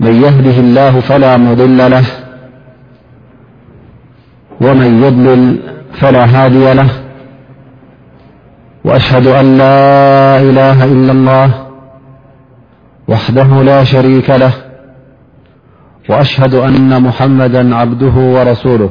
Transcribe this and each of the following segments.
من يهده الله فلا مضل له ومن يضلل فلا هادي له وأشهد أن لا إله إلا الله وحده لا شريك له وأشهد أن محمدا عبده ورسوله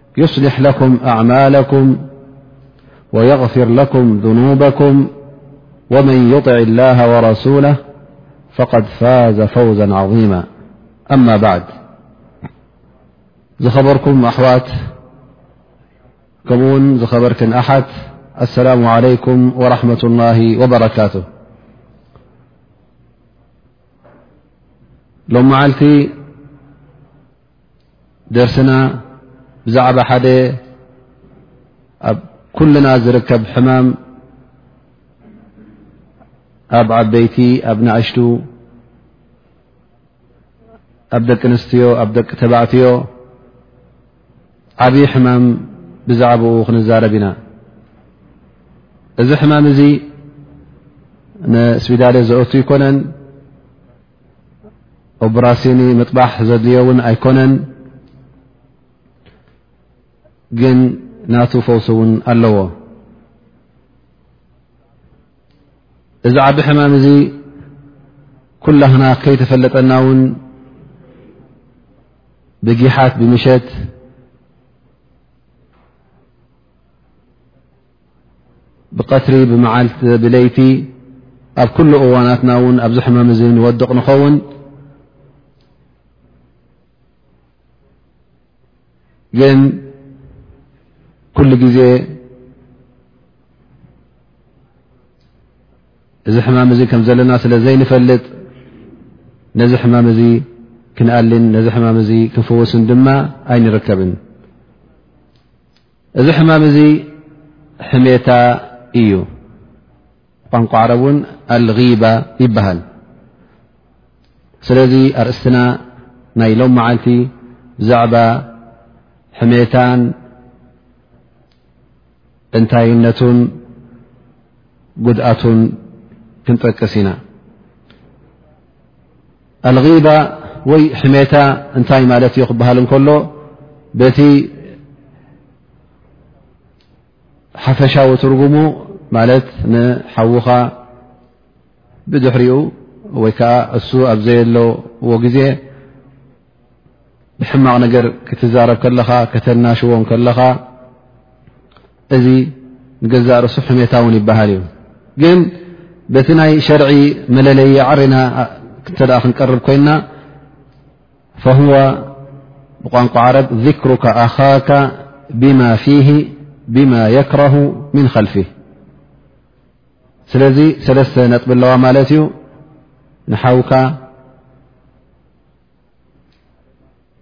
يصلح لكم أعمالكم ويغفر لكم ذنوبكم ومن يطع الله ورسوله فقد فاز فوزا عظيما أما بعد زخبركم أحوات كمون زخبرك أحت السلام عليكم ورحمة الله وبركاته لم معلت ደርስና ብዛዕባ ሓደ ኣብ ኩልና ዝርከብ ሕማም ኣብ ዓበይቲ ኣብ ናእሽቱ ኣብ ደቂ ኣንስትዮ ኣብ ደቂ ተባዕትዮ ዓብዪ ሕማም ብዛዕባኡ ክንዛረብ ኢና እዚ ሕማም እዚ ንስቢዳሌ ዘኦቱ ኣይኮነን ኦብራሲኒ ምጥባሕ ዘድልዮ እውን ኣይኮነን ግን ናቱ ፈውሲ እውን ኣለዎ እዚ ዓቢ ሕማም እዚ ኩላክና ከይተፈለጠና እውን ብጊሓት ብምሸት ብቀትሪ ብመዓልት ብለይቲ ኣብ ኩሉ እዋናትና ውን ኣብዚ ሕማም እዚ ንወድቕ ንኸውን ግን ኩሉ ግዜ እዚ ሕማም እዚ ከም ዘለና ስለ ዘይንፈልጥ ነዚ ሕማም እዚ ክንኣልን ነዚ ሕማም እዚ ክንፍውስን ድማ ኣይንርከብን እዚ ሕማም እዚ ሕሜታ እዩ ቋንቋ ዓረብ ውን ኣልባ ይበሃል ስለዚ ኣርእስትና ናይ ሎም መዓልቲ ብዛዕባ ሕሜታን እንታይነቱን ጉድኣቱን ክንጠቅስ ኢና ኣልغባ ወይ ሕሜታ እንታይ ማለት እዩ ክበሃል እንከሎ በቲ ሓፈሻዊ ትርጉሙ ማለት ንሓዉኻ ብድሕሪኡ ወይ ከዓ እሱ ኣብ ዘየለዎ ግዜ ብሕማቕ ነገር ክትዛረብ ከለኻ ከተናሽዎም ከለኻ እዚ ንገዛእ ርእሱ ሕሜታ እውን ይበሃል እዩ ግን በቲ ናይ ሸርዒ መለለይ ዓሪና እንተ ክንቀርብ ኮይና ፈህዋ ብቋንቋ ዓረብ ذክሩካ ኣኻካ ብማ ፊሂ ብማ የክረሁ ምን ኸልፊ ስለዚ ሰለስተ ነጥቢ ኣለዋ ማለት እዩ ንሓውካ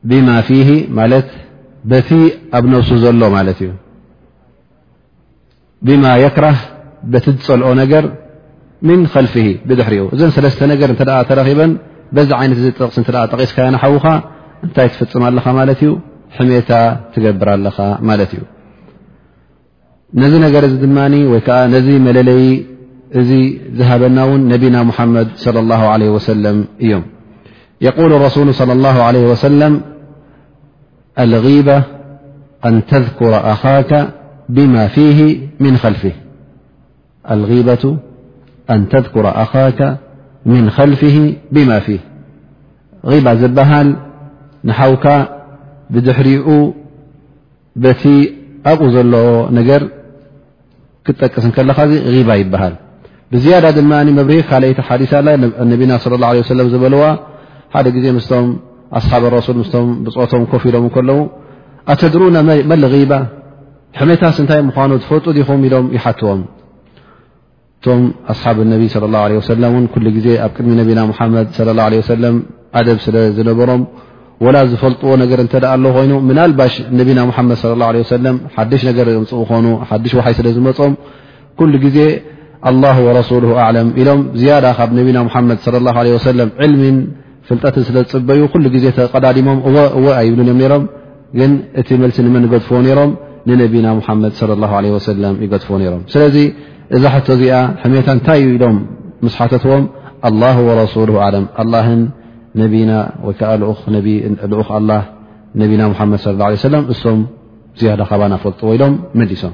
ብማ ፊ ማለት በቲ ኣብ ነብሱ ዘሎ ማለት እዩ ብማ የክራህ በቲ ዝፀልኦ ነገር ምን ከልፊ ብድሕሪኡ እዘን ሰለስተ ነገር እተ ተረኺበን በዚ ዓይነት እዚ ጥቕሲ እተ ጠቒስካዮ ንሓዉኻ እንታይ ትፍፅም ኣለኻ ማለት እዩ ሕሜታ ትገብር ኣለኻ ማለት እዩ نذ نر ن نذ مللي ذهبنا ن نبينا محمد صلى الله عليه وسلم يم يقول الرسول صلى الله عليه وسلم الغيبة أن ذكر الغيبة أن تذكر أخاك من خلفه بما فيه غبة زبهل نحوك بدحرق በቲ ኣብኡ ዘሎ ነገር ክትጠቅስ ከለካ ባ ይበሃል ብዝያዳ ድማ መብርሂ ካልይቲ ሓዲሳ ነቢና ስለ ላ ለ ሰለም ዝበልዋ ሓደ ግዜ ምስቶም ኣስሓብ ረሱል ምስቶም ብፆቶም ኮፍ ኢሎም ከለዉ ኣተድሩና መል ባ ሕሜታስ እንታይ ምኳኑ ትፈልጡ ዲኹም ኢሎም ይሓትዎም እቶም ኣስሓብ ነቢ ለ ላ ለ ወሰለም እውን ኩሉ ግዜ ኣብ ቅድሚ ነቢና ሙሓመድ ለ ላ ለ ወሰለም ኣደብ ስለ ዝነበሮም ወላ ዝፈልጥዎ ነገር እንተ ኣሎ ኮይኑ ምናልባሽ ነቢና ሙሓመድ ለ ላ ለ ወሰለም ሓድሽ ነገር እምፅኡ ኾኑ ሓድሽ ውሓይ ስለ ዝመፆም ኩሉ ግዜ ኣላ ወረሱሉ ኣለም ኢሎም ዝያዳ ካብ ነቢና ሙሓመድ ለ ላ ለ ወሰለም ዕልሚን ፍልጠት ስለ ዝፅበዩ ኩሉ ግዜ ተቀዳዲሞም እወ እወ ኣይብሉን እዮም ነሮም ግን እቲ መልሲ ንመን ይገድፍዎ ነሮም ንነቢና ሙሓመድ ለ ላ ለ ወሰለም ይገድፍዎ ነሮም ስለዚ እዛ ሕቶ እዚኣ ሕሜታ እንታይ ዩ ኢሎም ምስ ሓተትዎም ኣላ ወረሱሉ ኣለም ኣላን ነቢና ወይከዓ ልኡኽ ኣላ ነቢና ሙሓመድ ለ ለ ሰለም እሶም ዝያዳ ካባና ፈልጥዎ ኢሎም መሊሶም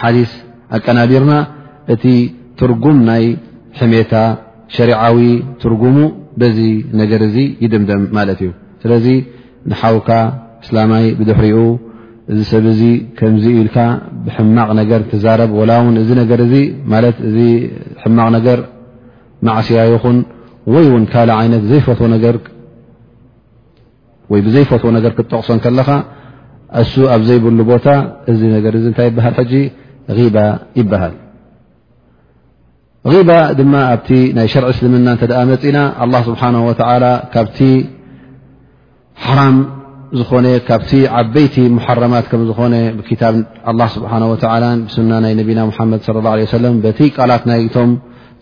ሓዲስ ኣቀናቢርና እቲ ትርጉም ናይ ሕሜታ ሸሪዓዊ ትርጉሙ በዚ ነገር እዚ ይድምደም ማለት እዩ ስለዚ ንሓውካ እስላማይ ብድሕሪኡ እዚ ሰብ እዚ ከምዚ ኢልካ ብሕማቕ ነገር ትዛረብ ወላ ውን እዚ ነገር እዚ ማለት እዚ ሕማቕ ነገር ማዕስያ ይኹን ወይ ውን ካልእ ዓይነት ዘይፈትዎ ነገር ወይ ብዘይፈትዎ ነገር ክትጠቕሶ ከለኻ እሱ ኣብ ዘይብሉ ቦታ እዚ ነገር እዚ እንታይ ይበሃል ሕጂ ባ ይበሃል ባ ድማ ኣብቲ ናይ ሸርዒ እስልምና እተ መፅእና ኣላ ስብሓን ወተላ ካብቲ ሓራም ዝኾነ ካብቲ ዓበይቲ ሙሓረማት ከም ዝኾነ ብክታብ ኣላ ስብሓ ወላ ብሱና ናይ ነቢና ሙሓመድ ለ ላ ሰለም በቲ ቃላት ናይቶም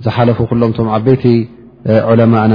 ዝሓለፉ ኩሎምቶም ዓበይቲ ዑለማእና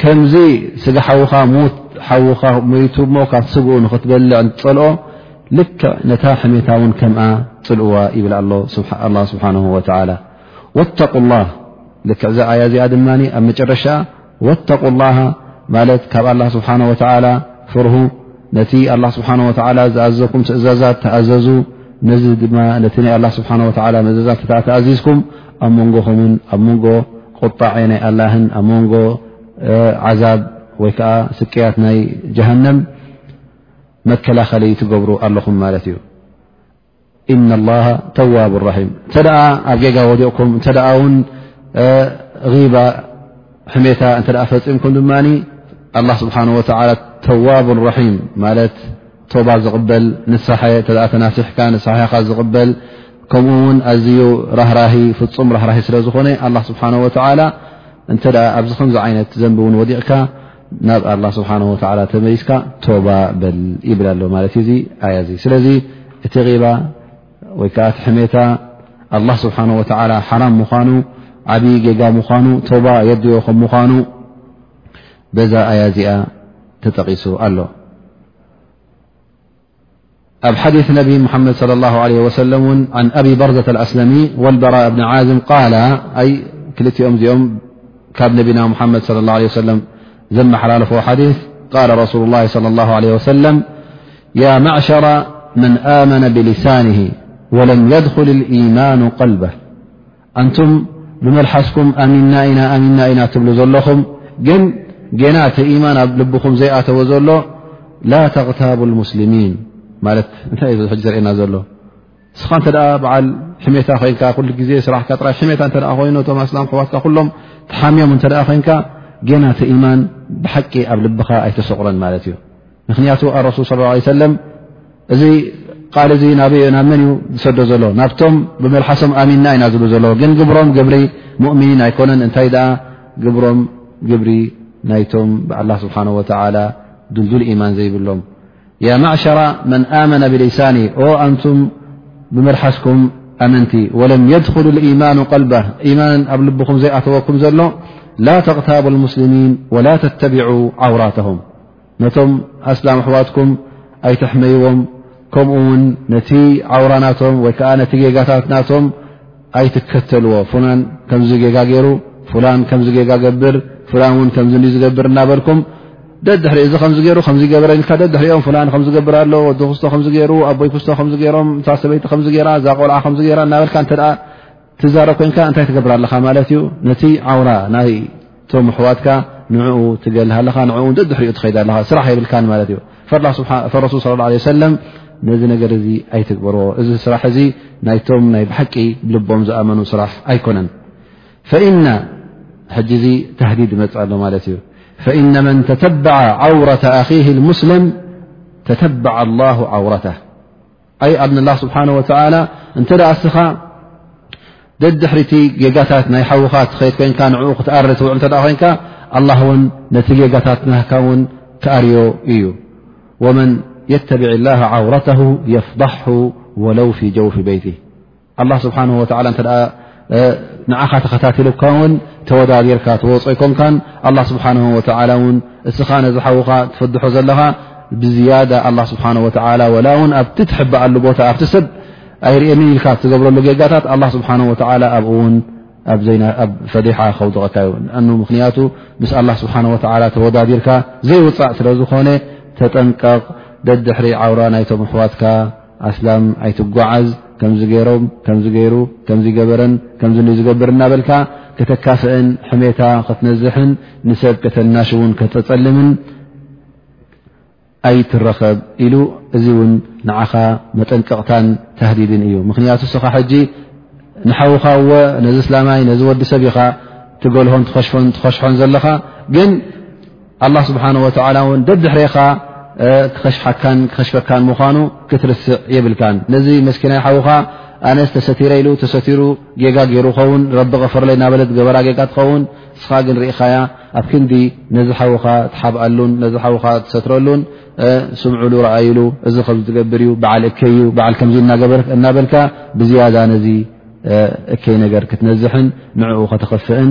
ከምዚ ስጋ ሓውኻ ሙት ሓውኻ ሞይቱ እሞ ካብቲ ስግኡ ንኽትበልዕ ዝፀልኦ ልክዕ ነታ ሕሜታ እውን ከምኣ ፅልእዋ ይብል ኣሎ ኣላ ስብሓን ወተላ ወተቁ ላ ልክዕ እዛ ኣያ እዚኣ ድማ ኣብ መጨረሻ ወተቁ ላሃ ማለት ካብ ኣላ ስብሓን ወተላ ፍርሁ ነቲ ኣላ ስብሓን ወተላ ዝኣዘኩም ትእዛዛት ተኣዘዙ ነዚ ድማ ነቲ ናይ ኣላ ስብሓን ወተላ መእዘዛት ተተኣዚዝኩም ኣብ መንጎኹምን ኣብ መንጎ ቁጣዐ ናይ ኣላህን ኣብ መንጎ ዓዛብ ወይ ከዓ ስቅያት ናይ ጀሃንም መከላኸሊ ትገብሩ ኣለኹም ማለት እዩ እና ላሃ ተዋብ ራሒም እንተ ኣብ ጌጋ ወዲቕኩም እንተ ውን ባ ሕሜታ እተ ፈፂምኩም ድማ ኣላ ስብሓን ወላ ተዋብ ራሒም ማለት ቶባ ዝቕበል ንሳሐ እተ ተናሲሕካ ንሳሐኻ ዝቕበል ከምኡ እውን ኣዝዩ ራህራሂ ፍፁም ራህራሂ ስለ ዝኾነ ኣላ ስብሓን ወተዓላ እንተ ኣብዚ ከምዚ ዓይነት ዘንቢ እውን ወዲቕካ ናብ ኣላ ስብሓን ወተዓላ ተመሊስካ ቶባ በል ይብል ኣሎ ማለት እዩ እዚ ኣያ እዚ ስለዚ እቲ ቂባ ወይ ከዓ እቲ ሕሜታ ኣላ ስብሓን ወተዓላ ሓራም ምዃኑ ዓብዪ ጌጋ ምዃኑ ቶባ የድዮ ከም ምዃኑ በዛ ኣያ እዚኣ حديث نبي محمد صلى الله عليه وسلمعن أبي برزة الأسلمي والبراء بن عازم قالم نبنا محمد صلى الله عليه وسلم م لالف يث قال رسول الله صلى الله عليه وسلم يا معشر من آمن بلسانه ولم يدخل الإيمان قلبه ኣንቱም ብመልሓስኩም ኣሚና ኢና ኣሚና ኢና ትብሉ ዘለኹም ግን ጌና እቲ ኢማን ኣብ ልብኹም ዘይኣተወ ዘሎ ላ ተغታቡ ሙስሊሚን ማለት እንታይ እዩ ሕ ዘርእየና ዘሎ እስኻ እንተ በዓል ሕሜታ ኮይንካ ኩሉ ግዜ ስራሕካ ጥራይ ሕሜታ እተ ኮይኑ እቶም ኣስላም ኣሕዋትካ ኩሎም ተሓምዮም እተ ኮይንካ ጌና እቲ ኢማን ብሓቂ ኣብ ልብኻ ኣይተሰቑረን ማለት እዩ ምክንያቱ ኣረሱል ص ه ሰለ እዚ ቃል እዚ ናበይ ናብ መን እዩ ዝሰዶ ዘሎ ናብቶም ብመልሓሶም ኣሚና ኢና ዝብ ዘሎ ግን ግብሮም ግብሪ ሙእምኒን ኣይኮነን እንታይ ደኣ ግብሮም ግብሪ ናይቶም ብላ ስብሓه ወ ድልዱል ኢማን ዘይብሎም ያ ማዕሸራ መን ኣመነ ብሊሳኒ ኦ ኣንቱም ብመልሓስኩም ኣመንቲ ወለም የድክሉ ኢማኑ ቀልባ ኢማን ኣብ ልብኹም ዘይኣተወኩም ዘሎ ላ ተቕታቡ ሙስሊሚን ወላ ተተቢዑ ዓውራትም ነቶም ኣስላም ኣሕዋትኩም ኣይትሕመይዎም ከምኡ ውን ነቲ ዓውራ ናቶም ወይ ከዓ ነቲ ጌጋታት ናቶም ኣይትከተልዎ ፍናን ከምዚ ጌጋ ገይሩ ፍላን ከምዚ ጌጋ ገብር ፍላን ውን ከምዚ ን ዝገብር እናበልኩም ደድሕሪ እዚ ከምዚ ገይሩ ከምዚ ገብረ ኢልካ ደድሕሪኦም ፍላን ከምዚ ገብር ኣሎ ወዲ ክስቶ ከምዚ ገይሩ ኣቦይ ክስቶ ከምዚ ገይሮም እታ ሰበይቲ ከምዚ ገይራ እዛ ቆልዓ ከምዚ ገይራ እናበልካ እተ ትዛረብ ኮንካ እንታይ ትገብር ኣለኻ ማለት እዩ ነቲ ዓውራ ናይቶም ኣሕዋትካ ንኡ ትገል ኣለኻ ን ውን ድሕሪኡ ትኸይድ ኣለኻ ስራሕ የብልካ ማለት እዩ ፈረሱል ስ ለ ሰለም ነዚ ነገር እዚ ኣይትግበርዎ እዚ ስራሕ እዚ ናይቶም ናይ ብሓቂ ልቦም ዝኣመኑ ስራሕ ኣይኮነን ፈኢና ሕጂ ዚ ተህዲድ ይመፅ ኣሎ ማለት እዩ ፈኢነ መን ተተበዓ ዓውረተ ኣኺ ሙስልም ተተበዓ ላ ዓውረታ أي قن الله سبحانه وتعالى نت س ددحرت جقتت ني حوኻت خيت كين نع تقر ت ين الله ن نت جقت نهك ن تأري ي ومن يتبع الله عورته يفضحه ولو في جوف بيته ኣላ ስብሓን ወላ እተ ንዓኻ ተኸታትልካ ውን ተወዳዲርካ ተወፅ ኣይኮንካን ኣላ ስብሓን ወላ ውን እስኻ ነዚ ሓውኻ ትፈድሖ ዘለኻ ብዝያዳ ኣላ ስብሓን ወላ ወላ ውን ኣብቲ ትሕበኣሉ ቦታ ኣብቲ ሰብ ኣይርእየኒ ኢልካ ትገብረሉ ጌጋታት ኣላ ስብሓን ወላ ኣብኡ ውን ኣብ ፈዲሓ ከውድቐካ እዩ ን ምኽንያቱ ምስ ኣላ ስብሓን ወላ ተወዳዲርካ ዘይውፃእ ስለ ዝኾነ ተጠንቀቕ ደድሕሪ ዓውራ ናይቶም ኣሕዋትካ ኣስላም ኣይትጓዓዝ ከምዚ ገይሮም ከምዚ ገይሩ ከምዚ ገበረን ከምዚ ንዝገብር እናበልካ ከተካፍእን ሕሜታ ክትነዝሕን ንሰብ ከተናሽውን ከተፀልምን ኣይትረኸብ ኢሉ እዚ እውን ንዓኻ መጠንቀቕታን ታህዲድን እዩ ምክንያቱ ስኻ ሕጂ ንሓውኻ እወ ነዚ ስላማይ ነዚ ወዲ ሰብ ኢኻ ትገልሆን ትኸሽፎን ትኸሽሖን ዘለኻ ግን ኣላ ስብሓን ወተላ እውን ደድሕሬኻ ክኸሽሓካን ክኸሽፈካን ምዃኑ ክትርስዕ የብልካን ነዚ መስኪናይ ሓውኻ ኣነ ዝተሰቲረ ኢሉ ተሰቲሩ ጌጋ ገይሩ ኸውን ረቢ ቐፈርለይ ናበለት ገበራ ጌጋ ትኸውን ንስኻ ግን ርኢኻያ ኣብ ክንዲ ነዚ ሓውኻ ትሓብኣሉን ነዚ ሓውኻ ትሰትረሉን ስምዑሉ ረኣይሉ እዚ ከምዚ ትገብር እዩ በዓል እከይ እዩ በዓል ከምዚ እናበልካ ብዝያዳ ነዚ እከይ ነገር ክትነዝሕን ንዕኡ ከተኸፍእን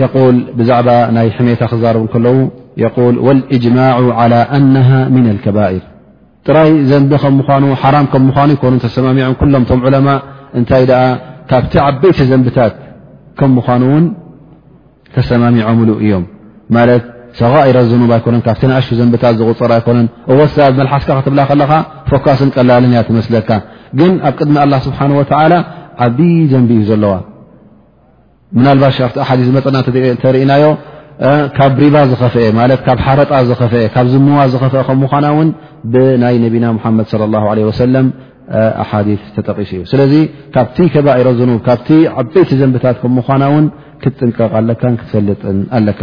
የል ብዛዕባ ናይ ሕሜታ ክዛረቡ ከለዉ የል ወልእጅማዑ ዓላ ኣነሃ ምና ልከባኢር ጥራይ ዘንቢ ከም ምኳኑ ሓራም ከም ምኳኑ ይኮኑ ተሰማሚዖም ኩሎም እቶም ዑለማ እንታይ ደኣ ካብቲ ዓበይቲ ዘንብታት ከም ምኳኑ እውን ተሰማሚዖምሉ እዮም ማለት ሰጋኢረ ዝኑብ ኣይኮነን ካብቲ ንእሽቱ ዘንብታት ዝቁፅር ኣይኮነን እወሳ መልሓስካ ክትብላ ከለካ ፎካስን ቀላልን እያ ትመስለካ ግን ኣብ ቅድሚ ኣላ ስብሓን ወተዓላ ዓብይ ዘንቢ እዩ ዘለዋ ምናልባሽ ኣብቲ ሓዲ ዝመፀና እተርእናዮ ካብ ሪባ ዝኸፍአ ማለት ካብ ሓረጣ ዝኸፍአ ካብ ዝምዋ ዝኸፍአ ከም ምኳና እውን ብናይ ነቢና ሙሓመድ ለ ላ ለ ወሰለም ኣሓዲ ተጠቂሱ እዩ ስለዚ ካብቲ ከባሮ ዝኑብ ካብቲ ዓበይቲ ዘንብታት ከም ምኳና እውን ክትጥንቀቕ ኣለካን ክትሰልጥን ኣለካ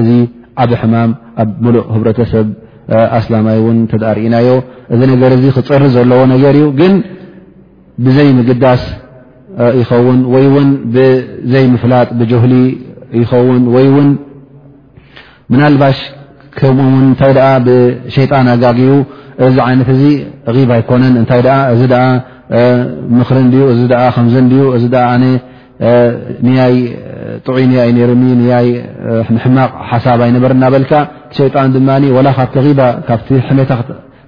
እዚ ዓብ ሕማም ኣብ ምሉእ ህብረተሰብ ኣስላማይ እውን እተ ርእናዮ እዚ ነገር እዚ ክፀሪ ዘለዎ ነገር እዩ ግን ብዘይ ምግዳስ ይኸውን ወይ ውን ብዘይ ምፍላጥ ብጆህሊ ይኸውን ወይ ውን ምናልባሽ ከምኡ ውን እንታይ ኣ ብሸይጣን ኣጋግዩ እዚ ዓይነት እዚ ሪብ ኣይኮነን እንታይ እዚ ምክርን ዩ እዚ ከምዝ ዩ እዚ ንያይ ጥዑይ ንያይ ነርኒ ንያይ ንሕማቕ ሓሳብ ኣይነበር እናበልካ እቲ ሸይጣን ድማ ወላ ካብቲ ባ ካብቲ ሕሜታ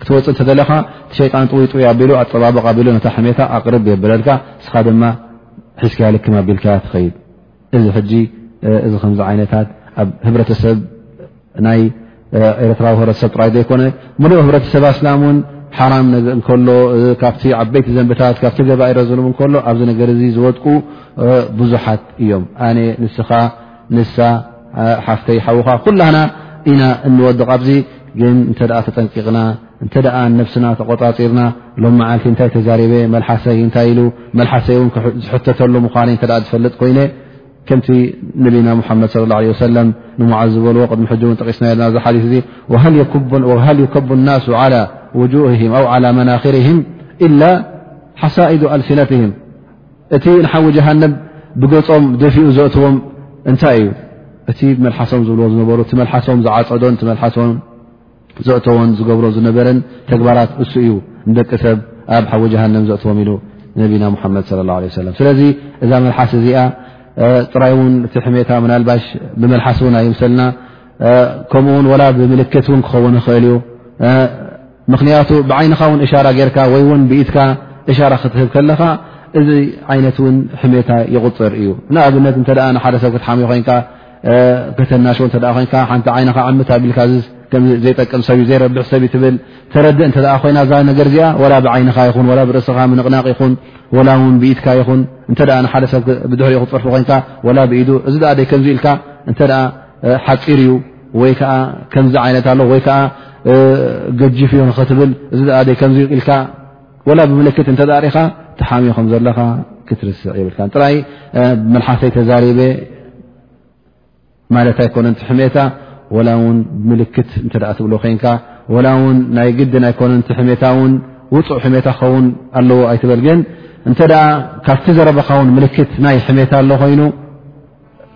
ክትወፅእ ተደለኻ እቲ ሸይጣን ጥውይ ጥይ ኣቢሉ ኣፀባበቕ ኣቢሉ ነታ ሕሜታ ኣቕርብ የበለልካ እስኻ ድማ ሒዝካ ልክም ኣቢልካያ ትኸይድ እዚ ሕጂ እዚ ከምዚ ዓይነታት ኣብ ህብረተሰብ ናይ ኤረትራዊ ህብረተሰብ ጥራይ ዘይኮነ ምሉእ ህብረተሰብ ኣስላም ውን ሓራም ከሎ ካብቲ ዓበይቲ ዘንብታት ካብቲ ገባኢረ ዝንብ ከሎ ኣብዚ ነገር እዚ ዝወድቁ ብዙሓት እዮም ኣነ ንስኻ ንሳ ሓፍተይ ሓውኻ ኩላና ኢና እንወድቕ ኣብዚ ግን እንተ ተጠንቂቕና እንተ ነብስና ተቆፃፂርና ሎም መዓልቲ እንታይ ተዛሪበ መልሓሰይ እንታይ ኢሉ መልሓሰይ ውን ዝሕተተሉ ምዃነ እተ ዝፈልጥ ኮይነ ከምቲ ነቢና ሙሓመድ صለ ه ሰለ ንሙዓዝ ዝበልዎ ቅድሚ ሕጂ እውን ጠቂስና የለና እዚ ሓዲ እዚ ሃ ዩከቡ ናሱ ى ውጅህም ኣው ى መናክርህም ኢላ ሓሳኢዱ ኣልሲነትህም እቲ ንሓዊ ጀሃንም ብገፆም ደፊኡ ዘእትዎም እንታይ እዩ እቲ መልሓሶም ዝብልዎ ዝነበሩ እቲ መልሓሶም ዝዓፀዶን እቲ መልሓሶም ዘእተዎን ዝገብሮ ዝነበረን ተግባራት እሱ እዩ ንደቂ ሰብ ኣብ ሓዊ ጀሃንም ዘእትዎም ኢሉ ነቢና ሙሓመድ ለ ላ ለ ሰለም ስለዚ እዛ መልሓስ እዚኣ ጥራይ እውን እቲ ሕሜታ ምናልባሽ ብመልሓስ እውን ኣይምሰልና ከምኡ ውን ወላ ብምልክት እውን ክኸውን ይኽእል እዩ ምኽንያቱ ብዓይንኻ እውን እሻራ ጌርካ ወይ እውን ብኢትካ እሻራ ክትህብ ከለኻ እዚ ዓይነት እውን ሕሜታ ይቁፅር እዩ ንኣብነት እተ ንሓደ ሰብ ክትሓምዮ ኮንካ ከተናሸ እተ ኮይንካ ሓንቲ ዓይነኻ ዕምት ኣቢልካ ዘይጠቅም ሰብ ዘይረብሕ ሰብ ትብል ተረድእ እተ ኮይና እዛ ነገር እዚኣ ወላ ብዓይንኻ ይኹን ላ ብርእስኻ ምንቕናቕ ይኹን ወላ ውን ብኢትካ ይኹን እተ ንሓደ ሰብ ብድሕሪኡ ክፅርፊ ኮይንካ ወላ ብኢዱ እዚ ኣ ደይ ከምዚ ኢልካ እንተ ሓፂር እዩ ወይ ከዓ ከምዚ ዓይነት ኣሎ ወይ ከዓ ገጅፍ እዩ ንክትብል እዚ ኣ ደይ ከምዚ ኢልካ ወላ ብምልክት እንተ ሪኻ ተሓሚ ከም ዘለኻ ክትርስዕ የብልካ ጥራይ መልሓሰይ ተዛሪበ ማለት ኣይኮነን ትሕሜታ ወላ ውን ብምልክት እተ ትብሎ ኮንካ ወላ ውን ናይ ግድን ኣይኮነን ትሕሜታ ውን ውፁእ ሕሜታ ክኸውን ኣለዎ ኣይትበል ግን እንተ ካብቲ ዘረበኻ ውን ምልክት ናይ ሕሜታ ኣሎ ኮይኑ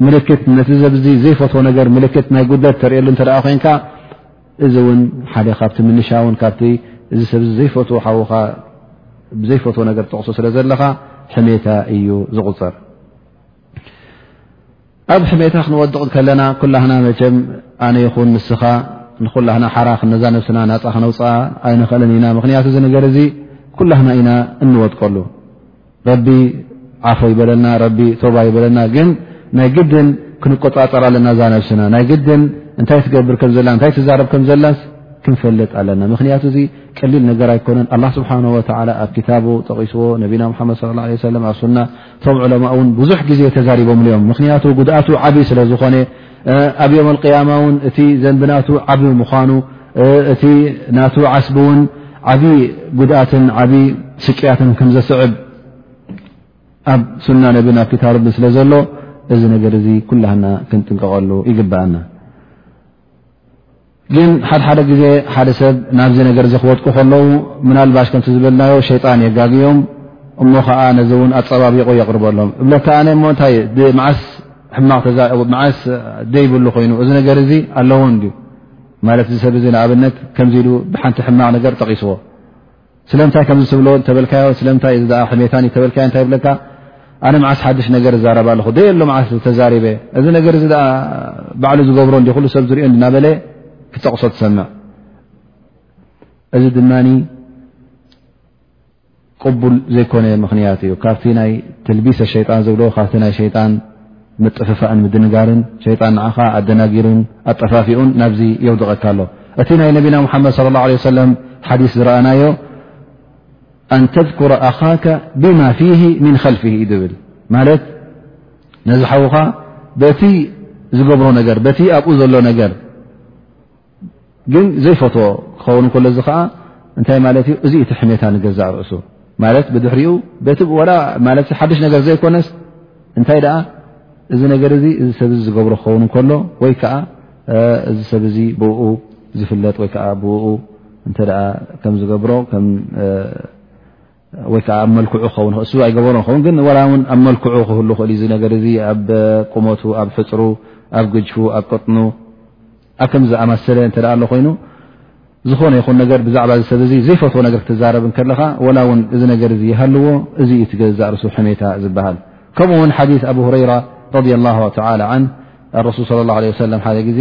ምልክት ነቲ ዘብዚ ዘይፈትዎ ነገር ምልክት ናይ ጉደት ተርእየሉ እተ ኮንካ እዚ እውን ሓደ ካብቲ ምንሻ ውን ካብቲ እዚ ሰብ ዘይፈትዎ ሓዉካ ብዘይፈትዎ ነገር ጠቕሶ ስለ ዘለኻ ሕሜታ እዩ ዝቁፅር ኣብ ሕሜታ ክንወድቕ ከለና ኩላህና መቸም ኣነ ይኹን ንስኻ ንኩላህና ሓራ ክነዛ ነብስና ናፃ ክነውፅኣ ኣይንኽእልን ኢና ምክንያቱ እዚ ነገር እዚ ኩላህና ኢና እንወድቀሉ ረቢ ዓፎ ይበለና ረቢ ቶባ ይበለና ግን ናይ ግድን ክንቆፃፀር ኣለና እዛ ነብስና ናይ ግድን እንታይ ትገብር ከም ዘላ እንታይ ትዛረብ ከም ዘላስ ክንፈልጥ ኣለና ምክንያቱ እዚ ቀሊል ነገር ኣይኮነን ኣላ ስብሓን ወተላ ኣብ ክታቡ ጠቂስዎ ነቢና ሓመድ ለ ለ ሰለም ኣብ ሱና እቶም ዕለማ እውን ብዙሕ ግዜ ተዛሪቦምሉ እዮም ምክንያቱ ጉድኣቱ ዓብዪ ስለ ዝኾነ ኣብ ዮም ኣልቅያማ እውን እቲ ዘንቢ ናቱ ዓብ ምዃኑ እቲ ናቱ ዓስቢ እውን ዓብዪ ጉድኣትን ዓብ ስቅያትን ከም ዘስዕብ ኣብ ሱና ነብን ኣብ ክታ ርብን ስለ ዘሎ እዚ ነገር እዚ ኩላህና ክንጥንቀቐሉ ይግብኣና ግን ሓድሓደ ግዜ ሓደ ሰብ ናብዚ ነገር እዚ ክወድቁ ከለዉ ምናልባሽ ከምቲ ዝበልናዮ ሸይጣን የጋግዮም እሞ ከዓ ነዚ እውን ኣፀባቢቑ የቕርበሎም እብለካ ኣነ እሞ እንታይ ብመዓስ ሕማቕ መዓስ ዘይብሉ ኮይኑ እዚ ነገር እዚ ኣለዎን ድዩ ማለት እዚ ሰብ እዚ ንኣብነት ከምዚ ኢሉ ብሓንቲ ሕማቕ ነገር ጠቒስዎ ስለምንታይ ከምዚ ትብሎ ተበልካዮ ስለምንታይ እዚ ኣ ሕሜታን ዩ ተበልካዮ እንታይ ብለካ ኣነ መዓስ ሓድሽ ነገር እዛረብ ኣለኹ ዘየ ሎ መዓስ ዝተዛሪበ እዚ ነገር እዚ ኣ ባዕሉ ዝገብሮ እንዲ ኩሉ ሰብ ዝሪኦ እናበለ ክጠቕሶ ትሰምዕ እዚ ድማ ቅቡል ዘይኮነ ምኽንያት እዩ ካብቲ ናይ ትልቢሰ ሸይጣን ዝብልዎ ካብቲ ናይ ሸይጣን ምጥፍፋእን ምድንጋርን ሸይጣን ንዓኻ ኣደናጊሩን ኣጠፋፊኡን ናብዚ የውድቐካ ኣሎ እቲ ናይ ነቢና ሙሓመድ صለ ላه ለ ሰለም ሓዲስ ዝረኣናዮ ኣን ተذኩረ ኣኻከ ብማ ፊ ምን ኸልፊ እዩ ዝብል ማለት ነዚ ሓዉኻ በቲ ዝገብሮ ነገር በቲ ኣብኡ ዘሎ ነገር ግን ዘይፈትዎ ክኸውን ከሎ እዚ ከዓ እንታይ ማለት እዩ እዚ እቲ ሕሜታ ንገዛእ ርእሱ ማለት ብድሕሪኡ በቲ ወላ ማለት ሓድሽ ነገር ዘይኮነስ እንታይ ደኣ እዚ ነገር እዚ እዚ ሰብ ዚ ዝገብሮ ክኸውን ከሎ ወይ ከዓ እዚ ሰብ እዚ ብኡ ዝፍለጥ ወይከዓ ብኡ እተ ከም ዝገብሮ ወይ ከዓ ኣብ መልክዑ ክኸውን እሱ ኣይገበሮ ኸውን ግን ዋላ ውን ኣብ መልክዑ ክህሉ ክእል ዩ ነገር እዚ ኣብ ቁመቱ ኣብ ሕፅሩ ኣብ ግጅፉ ኣብ ቅጥኑ ኣብ ከም ዝኣማሰለ እተ ኣሎ ኮይኑ ዝኾነ ይኹን ነገር ብዛዕባ ዚ ሰብ ዚ ዘይፈትዎ ነገር ክትዛረብ ከለኻ ዋላ ውን እዚ ነገር ዚ ይሃልዎ እዚ ዩ ትገዛእርሱ ሕሜታ ዝበሃል ከምኡ ውን ሓዲ ኣብ ሁረይራ ረ ላ ን ረሱል ለ ለ ሰለ ሓደ ግዜ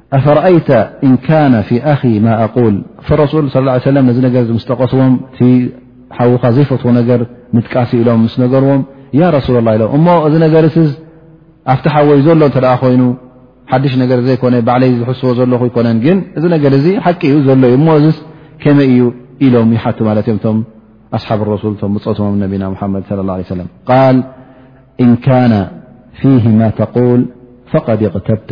ኣፈረኣይተ እን ካነ ፊ ኣኺ ማ ኣቁል ፈረሱል ስ ለ ሰለም ነዚ ነገር ምስ ጠቐስዎም እቲ ሓዉካ ዘይፈትዎ ነገር ምጥቃሲ ኢሎም ምስ ነገርዎም ያ ረሱላ ላ ኢሎም እሞ እዚ ነገር ስ ኣብቲ ሓወይ ዘሎ እተ ኮይኑ ሓድሽ ነገር ዘይኮነ ባዕለይ ዝሕስቦ ዘለኹ ኣይኮነን ግን እዚ ነገር እዚ ሓቂ እዩ ዘሎ እዩ እሞ እዚ ከመይ እዩ ኢሎም ይሓቱ ማለት እዮም እቶም ኣስሓብ ረሱል እቶም ብፆትሞም ነቢና ሓመድ ለ ላ ሰለም ቃል እን ካነ ፊህ ማ ተቁል ፈቐድ እቕተብተ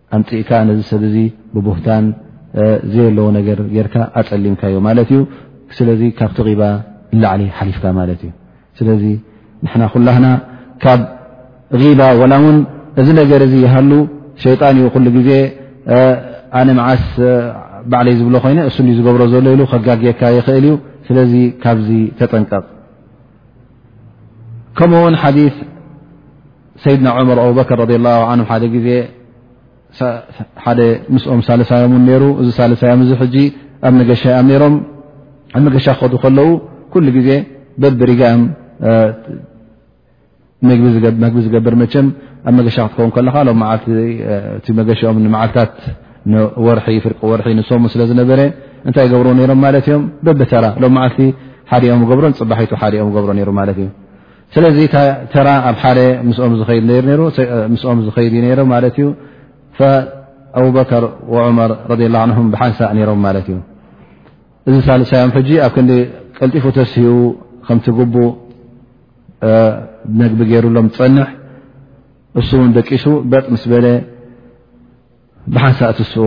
ኣምፅእካ ነዚ ሰብ እዚ ብቡህታን ዘየለዎ ነገር ጌርካ ኣፀሊምካዮ ማለት እዩ ስለዚ ካብቲ ቂባ ንላዕሊ ሓሊፍካ ማለት እዩ ስለዚ ንሕና ኩላህና ካብ ባ ወላ እውን እዚ ነገር እዚ ይሃሉ ሸይጣን እዩ ኩሉ ግዜ ኣነ መዓስ ባዕለይ ዝብሎ ኮይነ እሱ ዝገብሮ ዘሎ ኢሉ ከጋግየካ ይኽእል እዩ ስለዚ ካብዚ ተጠንቀቕ ከምኡ ውን ሓዲ ሰይድና ዑመር ኣቡበከር ረድ ላ ን ሓደ ግዜ ሓደ ምስኦም ሳልሳዮም ውን ነይሩ እዚ ሳልሳዮም እዚ ሕጂ ኣብ መገሻእዮም ነይሮም ኣብ መገሻ ክኸዱ ከለዉ ኩሉ ግዜ በብሪጋእም መግቢ ዝገብር መቸም ኣብ መገሻ ክትከውን ከለካ ሎ እቲ መገሻኦም ንመዓልታት ወርሒ ፍርቂ ወርሒ ንሰሙ ስለ ዝነበረ እንታይ ገብርዎ ነሮም ማለት እዮም በብተራ ሎ መዓልቲ ሓደኦም ገብሮን ፅባሒቱ ሓደኦም ገብሮ ነሩ ማለት እዩ ስለዚ ተራ ኣብ ሓደ ምስኦም ዝኸይድ ምስኦም ዝኸይድ እዩ ነይሮ ማለት እዩ ኣቡበከር ዑመር ረ ን ብሓንሳእ ነይሮም ማለት እዩ እዚ ሳልሳዮም ሕጂ ኣብ ክንዲ ቀልጢፉ ተስኡ ከምቲ ጉቡ ነግቢ ገይሩሎም ዝፀንሕ እሱ እውን ደቂሱ በጥ ምስ በለ ብሓንሳእ ትስኡ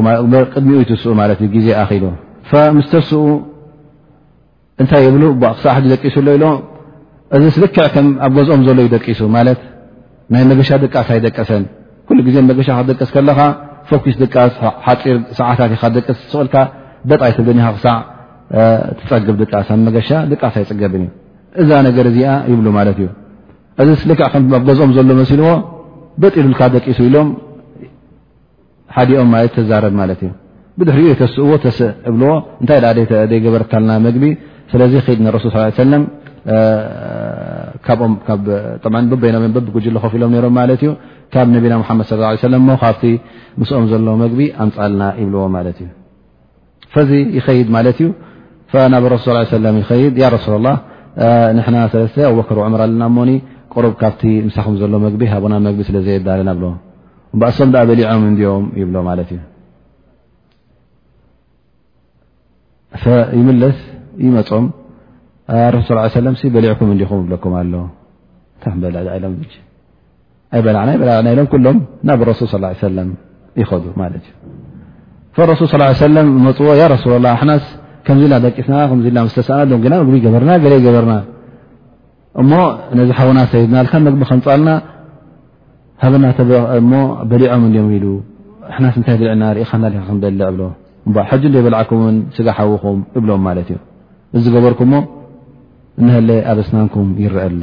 ቅድሚኡ ይትስኡ ማለት እዩ ግዜ ኣኺሉ ምስ ተስኡ እንታይ ይብሉ ክሳዕ ሕጂ ደቂሱ ኣሎ ኢሎ እዚ ስልክዕ ከም ኣብ ገዝኦም ዘሎ ዩ ደቂሱ ማለት ናይ መገሻ ድቃስ ኣይደቀሰን ኩሉ ግዜ መገሻ ክትደቅስ ከለኻ ፎኪስ ድቃስ ሓፂር ሰዓታት ኢካ ደቅስ ስቕልካ ደቅ ኣይትብልን ኢኻ ክሳዕ ትፀግብ ድቃስ ኣብ መገሻ ድቃስ ኣይፅገብን እዩ እዛ ነገር እዚኣ ይብሉ ማለት እዩ እዚ ስልክዕ ከኣብ ገዝኦም ዘሎ መሲልዎ በጥ ኢሉልካ ደቂሱ ኢሎም ሓዲኦም ማለት ተዛረብ ማለት እዩ ብድሕሪኡ የተስእዎ ተስእ እብልዎ እንታይ ዘይገበርካልና መግቢ ስለዚ ድ ንረሱል ስ ሰለም ካኦምበይኖም ጉጅለ ኮፍ ኢሎም ሮም ማለት እዩ ካብ ነቢና ሓመድ ስ ሰለ ካብቲ ምስኦም ዘሎ መግቢ ኣምፃልና ይብልዎ ማለት እዩ ፈዚ ይኸይድ ማለት እዩ ናብ ረሱ ስ ሰለ ይኸይድ ያ ረሱላ ላ ንሕና ሰለስተ ኣበክር ዕምር ኣለና ሞኒ ቅሩብ ካብቲ ምሳኹም ዘሎ መግቢ ሃቦና መግቢ ስለ ዘየዳለና ብሎ እባእሶም ኣ በሊዖም እንዲኦም ይብሎ ማለት እዩ ይምለስ ይመፆም ረሱ ስ ሰለም በሊዕኩም እንዲኹም ይብለኩም ኣሎ ታ በ ኢሎም ኣይበላዕና ኣይበላዕና ኢሎም ኩሎም ናብ ረሱል ስ ሰለም ይኸዱ ማለት እዩ ረሱል ስ ሰለም መፅዎ ያ ረሱላ ላ ሓናስ ከምዚ ላ ደቂስና ከምዚ ላ ምስተሰኣና ሎም ግና ምግቢ ገበርና ገለ ገበርና እሞ ነዚ ሓውና ሰይድና ልካ ምግቢ ከምፃልና ሃበና ተበ እሞ በሊዖም እንድም ኢሉ ሓናስ እንታይ ብልዕና ርኢኻና ካ ክንበልዕ እብሎ እም ሕጂ ዶ የበላዕኩምን ስጋ ሓውኹም እብሎም ማለት እዩ እዚ ገበርኩምሞ እንሀለ ኣብ ኣስናንኩም ይረአ ኣሎ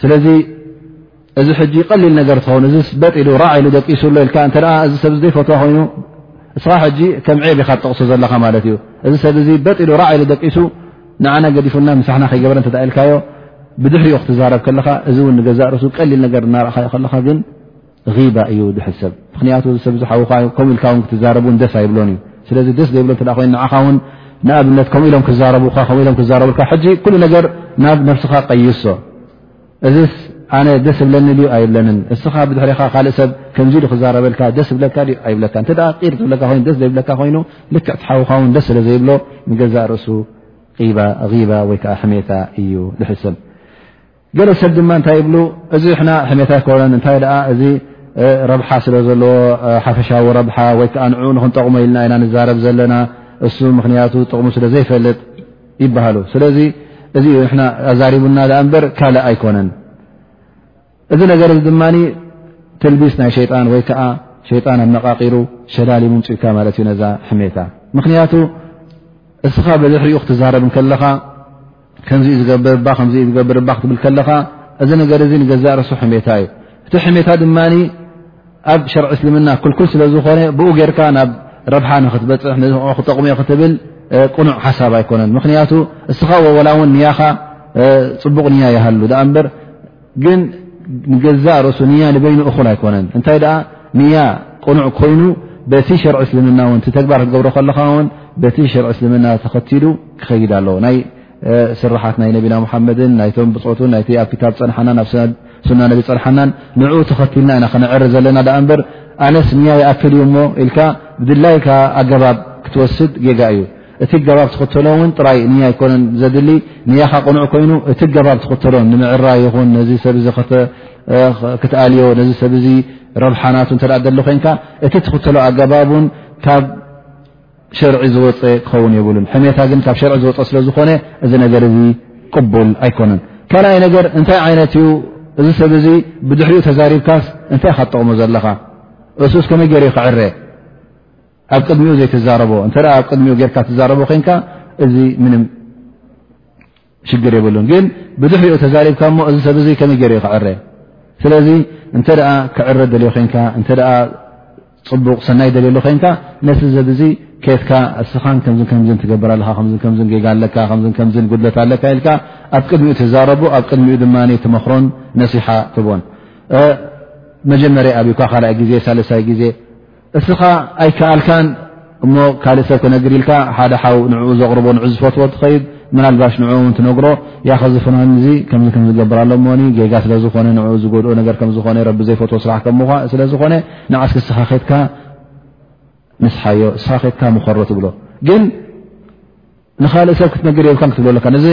ስለዚ እዚ ሕጂ ቀሊል ነገር ትኸውን እዚ በጥ ኢሉ ራዕ ኢሉ ደቂሱ ኣሎ ኢልካ እተ እዚ ሰብ ዘይፈትዋ ኮይኑ እስኻ ሕጂ ከም ዔብ ኢኻ ትጠቕሶ ዘለኻ ማለት እዩ እዚ ሰብ እዚ በጥ ኢሉ ራዕ ኢሉ ደቂሱ ንዓና ገዲፉና ምሳሕና ከይገበረ እተ ኢልካዮ ብድሕሪኡ ክትዛረብ ከለኻ እዚ እውን ንገዛእ ርእሱ ቀሊል ነገር እናርኣኻዮ ከለኻ ግን ባ እዩ ድሕል ሰብ ምክንያቱ ሰብ ዝሓውካ ከምኡ ኢልካ ውን ክትዛረቡ ደስ ኣይብሎን እዩ ስለዚ ደስ ዘይብሎ እ ኮይ ንዓኻ ውን ንኣብነት ከምኡ ኢሎም ክዛረቡካ ከ ኢሎም ክዛረቡልካ ሕጂ ኩሉ ነገር ናብ ነብስኻ ቀይሶ እዚ ኣነ ደስ ብለኒ ድዩ ኣይብለንን እስኻ ብድሕሪኻ ካልእ ሰብ ከምዚ ኢሉ ክዛረበልካ ደስ ብለካ ዩ ኣይብለካ እተ ቂር ዝብለካ ይኑ ደስ ዘይብለካ ኮይኑ ልክዕ ትሓውካ ውን ደስ ስለ ዘይብሎ ንገዛእ ርእሱ ባ ወይከዓ ሕሜታ እዩ ድሕል ሰብ ገለ ሰብ ድማ እንታይ ይብሉ እዚ ሕና ሕሜት ኣይኮነን እንታይ ደኣ እዚ ረብሓ ስለ ዘለዎ ሓፈሻዊ ረብሓ ወይ ከዓ ንዕኡ ንክንጠቕሞ ኢልና ኢና ንዛረብ ዘለና እሱ ምክንያቱ ጥቕሙ ስለ ዘይፈልጥ ይበሃሉ ስለዚ እዚ ዩ ንሕና ኣዛሪቡና ኣ እምበር ካልእ ኣይኮነን እዚ ነገር እዚ ድማ ትልቢስ ናይ ሸይጣን ወይ ከዓ ሸይጣን ኣነቓቒሩ ሸላሊ ምምፅኡካ ማለት እዩ ነዛ ሕሜታ ምክንያቱ እስኻ በዘሕሪኡ ክትዛረብ ከለኻ ከምዚ ዝገብር እባ ከምዚ ዝገብር እባ ክትብል ከለኻ እዚ ነገር እዚ ንገዛእ ርእሱ ሕሜታ እዩ እቲ ሕሜታ ድማ ኣብ ሸርዒ እስልምና ክልኩል ስለ ዝኾነ ብኡ ጌርካ ናብ ረብሓ ንክትበፅሕ ን ክጠቕሙዮ ክትብል ቅኑዕ ሓሳብ ኣይኮነን ምክንያቱ እስኻ ወላ እውን ንያኻ ፅቡቕ ንያ ይሃሉ ዳኣ እምበር ግን ንገዛእ ርእሱ ንያ ንበይኑ እኹል ኣይኮነን እንታይ ደኣ ንያ ቅኑዕ ኮይኑ በቲ ሸርዒ እስልምና ውን እቲ ተግባር ክትገብሮ ከለኻ ውን በቲ ሸርዒ እስልምና ተኸቲሉ ክኸይድ ኣለዎ ናይ ስራሓት ናይ ነቢና ሙሓመድን ናይቶም ብፆቱን ናይቲ ኣብ ክታብ ፀንሓናን ኣብ ሱና ነቢ ፀንሓናን ንዕኡ ተኸቲልና ኢና ክነዕሪ ዘለና ደኣ እምበር ኣነስ ንያ ይኣክል እዩ እሞ ኢልካ ብድላይካ ኣገባብ ክትወስድ ጌጋ እዩ እቲ ገባብ ትኽተሎ እውን ጥራይ ንያ ኣይኮነን ዘድሊ ንያኻ ቅኑዕ ኮይኑ እቲ ገባብ ትኽተሎ ንምዕራ ይኹን ነዚ ሰብ ዚ ክትኣልዮ ነዚ ሰብ ዚ ረብሓናት እተ ደሎ ኮንካ እቲ ትኽተሎ ኣገባብ ውን ካብ ሸርዒ ዝወፀ ክኸውን የብሉን ሕሜታ ግን ካብ ሸርዒ ዝወፀ ስለ ዝኾነ እዚ ነገር እዚ ቅቡል ኣይኮነን ካልኣይ ነገር እንታይ ዓይነት እዩ እዚ ሰብ እዚ ብድሕሪኡ ተዛሪብካስ እንታይ ካ ትጠቕሙ ዘለኻ እሱስ ከመይ ገር ክዕረ ኣብ ቅድሚኡ ዘይትዛረቦ እተ ኣብ ቅድሚኡ ጌርካ ትዛረቦ ኮንካ እዚ ምንም ሽግር የብሉን ግን ብድሕሪኡ ተዛሪብካ እሞ እዚ ሰብ ዚ ከመይ ገይሩ ዩ ክዕረ ስለዚ እንተ ክዕረ ደልዮ ኮንካ እተ ፅቡቕ ሰናይ ደልዮ ሎ ኮንካ ነቲ ዘብ ዚ ኬትካ እስኻን ከም ከምዝ ትገብር ኣለካ ከ ከ ጌጋ ኣለካ ከከም ጉድለት ኣለካ ኢልካ ኣብ ቅድሚኡ ትዛረቡ ኣብ ቅድሚኡ ድማ ትመክሮን ነሲሓ ትቦን መጀመርያ ኣብዩካ ካልኣይ ግዜ ሳለሳይ ግዜ እስኻ ኣይከኣልካን እሞ ካልእ ሰብ ክነግር ኢልካ ሓደ ሓው ንኡ ዘቕርቦ ን ዝፈትዎ ትኸይድ ምናልባሽ ንኡ ውን ትነግሮ ያ ኸዚ ፍናን እዚ ከምዚ ከም ዝገብር ኣሎሞኒ ጌጋ ስለ ዝኾነ ን ዝጎድኦ ነገር ከም ዝኾነ ረቢ ዘይፈትዎ ስራሕ ከም ምኳ ስለ ዝኾነ ንዓስኪ እስኻ ከትካ ንስሓዮ እስኻ ከትካ ምኸሮ ትብሎ ግን ንካልእ ሰብ ክትነግር የብካን ክትብሎ ኣለካ እዚ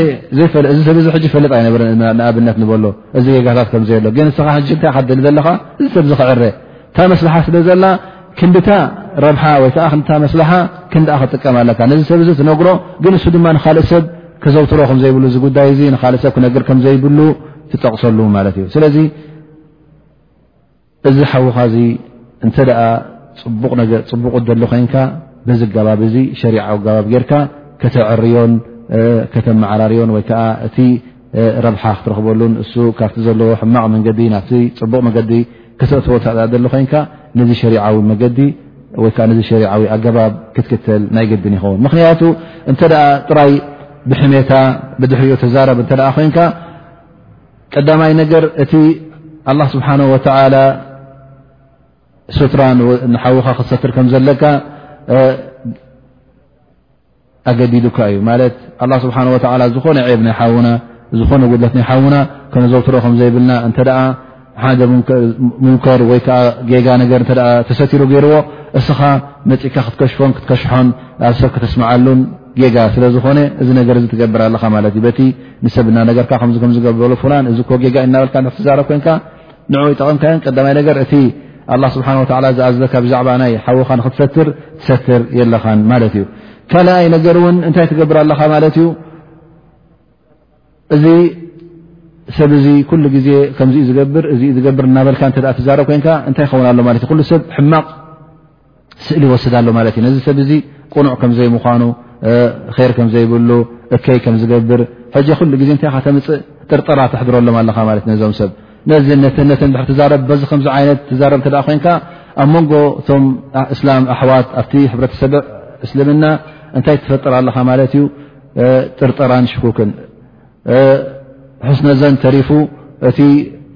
ሰብ እዚ ሕጂ ፈልጥ ኣይነበረ ንኣብነት ንበሎ እዚ ጌጋታት ከም ዘየሎ ግን ንስኻ ሕጂ እንታይ ካ ትደሊ ዘለኻ እዚ ሰብ ዝክዕረ እታ መስላሓ ስለ ዘላ ክንዲታ ረብሓ ወይ ከዓ ክንዲታ መስላሓ ክንዲ ክጥቀም ኣለካ ነዚ ሰብ እዚ ትነግሮ ግን ንሱ ድማ ንካልእ ሰብ ክዘውትሮ ከም ዘይብሉ እዚ ጉዳይ እዚ ንካልእ ሰብ ክነግር ከም ዘይብሉ ትጠቕሰሉ ማለት እዩ ስለዚ እዚ ሓውኻ እዚ እንተ ፅቡቕ ደሊ ኮይንካ በዚ ኣገባብ እዚ ሸሪዓዊ ኣገባብ ጌርካ ከተዕርዮን ከተመዓራርዮን ወይ ከዓ እቲ ረብሓ ክትረኽበሉን እሱ ካብቲ ዘለዎ ሕማቕ መንገዲ ናብቲ ፅቡቕ መገዲ ክተእትዎ ደሊ ኮይንካ ነዚ ሸሪዓዊ መገዲ ወይከዓ ነዚ ሸሪዓዊ ኣገባብ ክትክተል ናይ ግድን ይኸውን ምኽንያቱ እንተ ጥራይ ብሕሜታ ብድሕሪኡ ተዛረብ እንተ ኮይንካ ቀዳማይ ነገር እቲ ኣላ ስብሓን ወተላ ስትራ ንሓውኻ ክትሰትር ከም ዘለካ ኣገዲዱካ እዩ ማለት ኣላ ስብሓን ወተላ ዝኾነ ብ ናይ ሓውና ዝኾነ ጉድለት ናይ ሓውና ከነዘውትሮ ከም ዘይብልና እንተ ሓደ ሙንከር ወይ ከዓ ጌጋ ነገር እተ ተሰትሩ ገይርዎ እስኻ መፅእካ ክትከሽፎን ክትከሽሖን ኣብ ሰብ ከተስምዓሉን ጌጋ ስለ ዝኾነ እዚ ነገር እዚ ትገብር ኣለኻ ማለት እዩ በቲ ንሰብ እናነገርካ ከምዚ ከምዝገበሉ ፍላን እዚ ኮ ጌጋ እናበልካ ንክትዛረብ ኮንካ ንዑ ይጠቐምካዮን ቀዳማይ ነገር እቲ ኣላ ስብሓን ወተላ ዝኣዘካ ብዛዕባ ናይ ሓወኻ ንክትሰትር ትሰትር የለኻን ማለት እዩ ካልኣይ ነገር እውን እንታይ ትገብር ኣለኻ ማለት እዩ እዚ ሰብ እዚ ኩሉ ግዜ ከምዚ ዝገብር እዚ ዝገብር እናበልካ እተ ትዛረብ ኮንካ እንታይ ይኸውን ኣሎ ማለት እዩ ኩሉ ሰብ ሕማቕ ስእሊ ይወስድ ኣሎ ማለት እዩ ነዚ ሰብ እዚ ቅኑዕ ከምዘይምኳኑ ር ከምዘይብሉ እከይ ከም ዝገብር ሕጂ ኩሉ ግዜ እንታይ ካ ተምፅእ ጥርጠራ ተሕድረሎም ኣለኻ ማለት ነዞም ሰብ ነዚ ነተነተን ብሕር ትዛረብ በዚ ከምዚ ዓይነት ትዛረብ እተ ኮይንካ ኣብ መንጎ እቶም እስላም ኣሕዋት ኣብቲ ሕብረተሰብ እስልምና እንታይ ትፈጥር ኣለኻ ማለት እዩ ጥርጠራን ሽኩክን ሕስነዘን ተሪፉ እቲ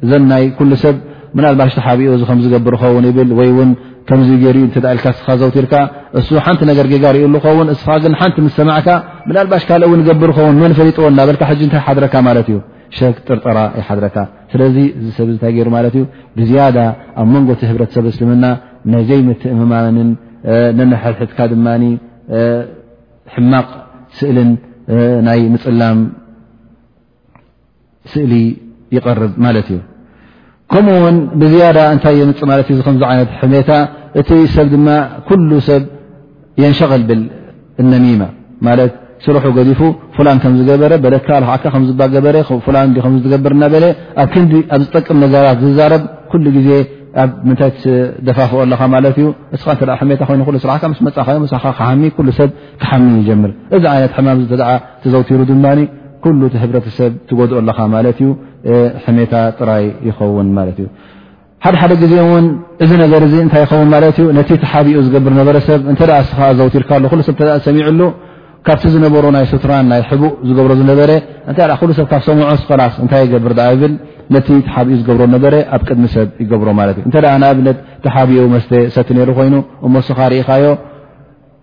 ዘን ናይ ኩሉ ሰብ ምናልባሽ ተሓቢኡ እዚ ከምዝገብር ኸውን ይብል ወይ ውን ከምዚ ገይሩ እ ኢልካ ስኻ ዘውትርካ እሱ ሓንቲ ነገር ጌጋ ርእ ሉ ኸውን እስኻ ግን ሓንቲ ምስ ሰማዕካ ምናልባሽ ካልእ ውን ገብር ኸውን መን ፈሊጥዎ እናበልካ ሕጂ እንታይ ሓድረካ ማለት እዩ ሸክ ጥርጠራ ይሓድረካ ስለዚ እዚ ሰብ እታይ ገይሩ ማለት እዩ ብዝያዳ ኣብ መንጎ እቲ ህብረተሰብ እስልምና ናይ ዘይምትእምማንን ነንሕድሕድካ ድማ ሕማቕ ስእልን ናይ ምፅላም ስእሊ ይቐርብ ማለት እዩ ከምኡ ውን ብዝያዳ እንታይ የምፅ ማለት ዩ ከምዚ ዓይነት ሕሜታ እቲ ሰብ ድማ ኩሉ ሰብ የንሸቕል ብል እነሚማ ማለት ስርሑ ገዲፉ ፍላን ከም ዝገበረ በለካ ልዓካ ከምዝባገበረ ፍላን ከምዝትገብር እናበለ ኣብ ክንዲ ኣብ ዝጠቅም ነገራት ዝዛረብ ኩሉ ግዜ ኣብ ምንታይ ትደፋፍኦ ኣለኻ ማለት እዩ እስኻ እተ ሕሜታ ኮይኑ ሉ ስራሕካ ምስ መፃኻዮ ምሳኻ ክሓሚ ኩሉ ሰብ ክሓሚ ይጀምር እዚ ዓይነት ሕማም እ ተዘውቲሩ ድማ ኩሉ እቲ ህብረተሰብ ትጎድኦ ኣለኻ ማለት እዩ ሕሜታ ጥራይ ይኸውን ማለት እዩ ሓደ ሓደ ግዜ እውን እዚ ነገር እዚ እንታይ ይኸውን ማለት እዩ ነቲ ተሓቢኡ ዝገብር ነበረሰብ እተ ስኻ ኣዘውቲርካ ሉ ሰብ ሰሚዑ ሉ ካብቲ ዝነበሮ ናይ ስትራን ናይ ሕቡእ ዝገብሮ ዝነበረ እታ ኩሉ ሰብ ካብ ሰምዖስ ላስ እንታይ ይገብር ኣ ይብል ነቲ ተሓብኡ ዝገብሮ ነበረ ኣብ ቅድሚ ሰብ ይገብሮ ማለት እዩ እተ ንኣብነት ተሓብኡ መስተ ሰቲ ነይሩ ኮይኑ እሞ ስኻ ርኢኻዮ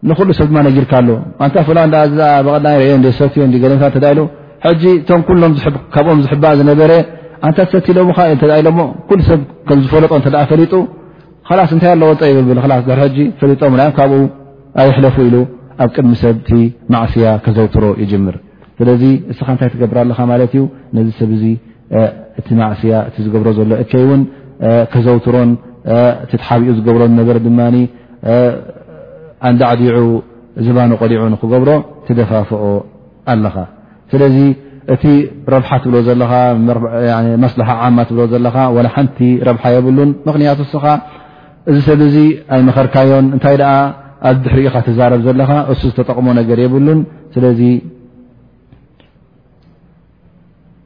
ንኩሉ ሰብ ድማ ነጊርካ ኣሎ ኣንታ ፍላ ብቀዳይ ርዮ ሰትዮ ገለምታ እተ ኢሉ ሕጂ እቶም ኩሎም ካብኦም ዝሕባእ ዝነበረ ኣንታ ሰቲ ኢሎምኻ እተ ኢሎሞ ኩሉ ሰብ ከምዝፈለጦ እተ ፈሊጡ ላስ እንታይ ኣለዎ ጠይብብል ላስ ድር ሕጂ ፈሊጦም ዮም ካብኡ ኣይሕለፉ ኢሉ ኣብ ቅድሚ ሰብቲ ማዕስያ ከዘውትሮ ይጅምር ስለዚ እስኻ እንታይ ትገብር ኣለኻ ማለት እዩ ነዚ ሰብ ዚ እቲ ማዕስያ እቲ ዝገብሮ ዘሎ እከይ እውን ከዘውትሮን እቲ ትሓቢኡ ዝገብሮ ዝነበረ ድማ ኣንዳዕዲዑ ዝባኑ ቆዲዑ ንክገብሮ ትደፋፍኦ ኣለኻ ስለዚ እቲ ረብሓ ትብሎ ዘለኻ መስለሓ ዓማ ትብሎ ዘለኻ ዋላ ሓንቲ ረብሓ የብሉን ምክንያቱ እስኻ እዚ ሰብ እዚ ኣይመኸርካዮን እንታይ ደኣ ኣብ ድሕሪ ኢኻ ትዛረብ ዘለኻ እሱ ዝተጠቕሞ ነገር የብሉን ስለዚ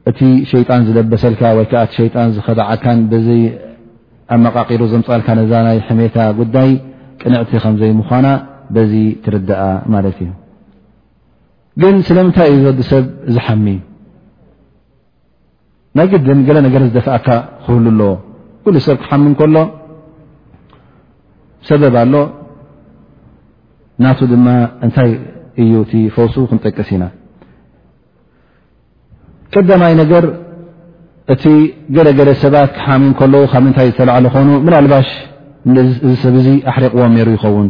እቲ ሸይጣን ዝለበሰልካ ወይ ከዓ እቲ ሸይጣን ዝኸዳዓካን በዚ ኣመቃቂሩ ዘምፃልካ ነዛ ናይ ሕሜታ ጉዳይ ቅንዕቲ ከምዘይምዃና በዚ ትርዳኣ ማለት እዩ ግን ስለምንታይ እዩ ወዲ ሰብ ዝሓሚ ናይ ግድን ገለ ነገር ዝደፍኣካ ክህሉ ኣለዎ ኩሉ ሰብ ክሓሚ ከሎ ሰበብ ኣሎ ናቱ ድማ እንታይ እዩ እቲ ፈውሱ ክንጠቅስ ኢና ቀዳማይ ነገር እቲ ገለገለ ሰባት ክሓምዩ ከለዉ ካብ ምንታይ ዝተላዕለ ኮኑ ምናልባሽ እዚ ሰብ እዚ ኣሕሪቕዎም ነይሩ ይኸውን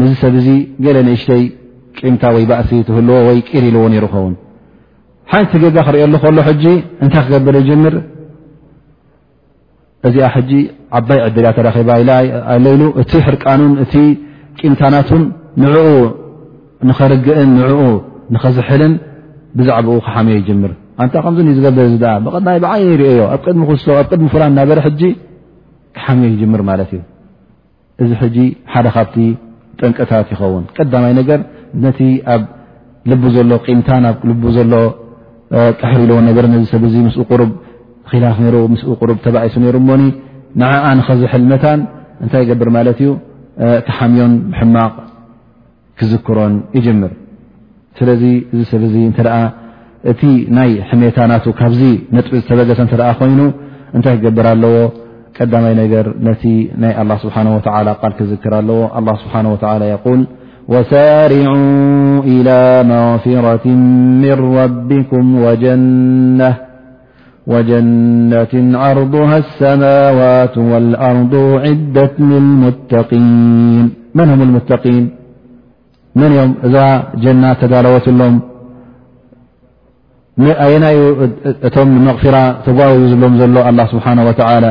ነዚ ሰብ እዚ ገለ ንእሽተይ ቂምታ ወይ ባእሲ ትህልዎ ወይ ቂር ኢልዎ ነይሩ ይኸውን ሓንቲ ገጋ ክርእየሉ ከሎ ሕጂ እንታይ ክገብር ይጀምር እዚኣ ሕጂ ዓባይ ዕድል እያ ተረኺባ ኢለ ኣለኢሉ እቲ ሕርቃኑን እቲ ቂምታናቱን ንዕኡ ንኸርግእን ንዕኡ ንኸዝሕልን ብዛዕባኡ ክሓመ ይጅምር ኣንታ ከምዚ ዝገብር እዚ ኣ ብቐዳይ ብዓይ ይርእዮ ኣብ ቅድሚ ክስቶ ኣብ ቅድሚ ፍላን ናበረ ሕጂ ክሓምዮ ይጅምር ማለት እዩ እዚ ሕጂ ሓደ ካብቲ ጠንቅታት ይኸውን ቀዳማይ ነገር ነቲ ኣብ ልቡ ዘሎ ቂምታን ኣብ ልቡ ዘሎ ቅሕሪ ኢለዎ ነገር ነዚ ሰብ ዚ ምስ ቅሩብ ኪላፍ ነይሩ ምስ ቅሩብ ተባኢሱ ነይሩ እሞኒ ንዓኣ ንኸዝሕል መታን እንታይ ይገብር ማለት እዩ ተሓምዮን ብሕማቕ ክዝክሮን ይጅምር ስለዚ እዚ ሰብ እዚ እተ እቲ ናይ ሕሜታ ና ካብዚ ነጥቢ ዝተበገሰ እተ ኮይኑ እንታይ ክገብር ኣለዎ ቀዳማይ ነገር ነቲ ናይ ኣላ ስብሓ ወ ቃል ክዝክር ኣለዎ ኣ ስብሓ ወ የል ወሳርዑ ኢላ መغፊረት ምን ረቢኩም ወጀና وجنة عرضه السماوات والأرض عدة للمتقين من هم المتن من م إذ جن تدالوت لم أي ن م مغفرة تاوي لم ل الله سبحانه وتعالى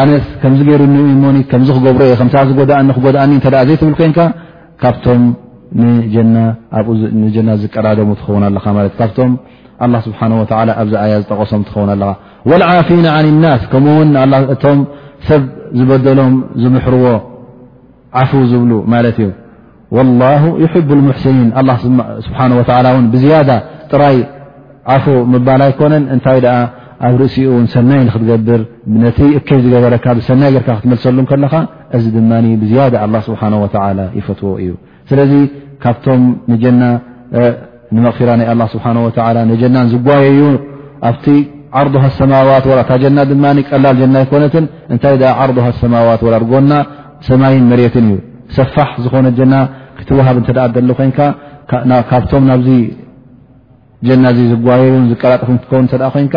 ኣነስ ከምዚ ገይሩኒ እሞኒ ከምዚ ክገብሮ እየ ከምታ ዝጎዳእኒ ክጎዳእኒ እተ ዘይትብል ኮንካ ካብቶም ንጀና ዝቀዳደሙ ትኸውን ኣለኻ ማለት እ ካብቶም ኣላ ስብሓን ወላ ኣብዚ ኣያ ዝጠቐሶም ትኸውን ኣለኻ ወልዓፊና ዓን ናስ ከምኡውን እቶም ሰብ ዝበደሎም ዝምሕርዎ ዓፉው ዝብሉ ማለት እዩ ወላሁ ይሕቡ ልሙሕሲኒን ኣላ ስብሓን ወላ እውን ብዝያዳ ጥራይ ዓፉ ምባል ኣይኮነን እንታይ ደኣ ኣብ ርእሲኡ እውን ሰናይ ንክትገብር ነቲ እከይ ዝገበረካ ብሰናይ ጌርካ ክትመልሰሉ ከለኻ እዚ ድማ ብዝያዳ ኣላ ስብሓን ወላ ይፈትዎ እዩ ስለዚ ካብቶም ንጀና ንመቕፊራ ናይ ኣላ ስብሓን ወላ ንጀናን ዝጓየዩ ኣብቲ ዓርዱ ሃሰማዋት ወላ እታ ጀና ድማ ቀላል ጀና ኣይኮነትን እንታይ ኣ ዓርዱ ሃሰማዋት ወላ ርጎና ሰማይን መሬትን እዩ ሰፋሕ ዝኾነ ጀና ክትወሃብ እንተ ደሎ ኮንካ ካብቶም ናብዚ ጀና እዚ ዝጓየዩን ዝቀላጠፉን ክትከውን እተ ኮንካ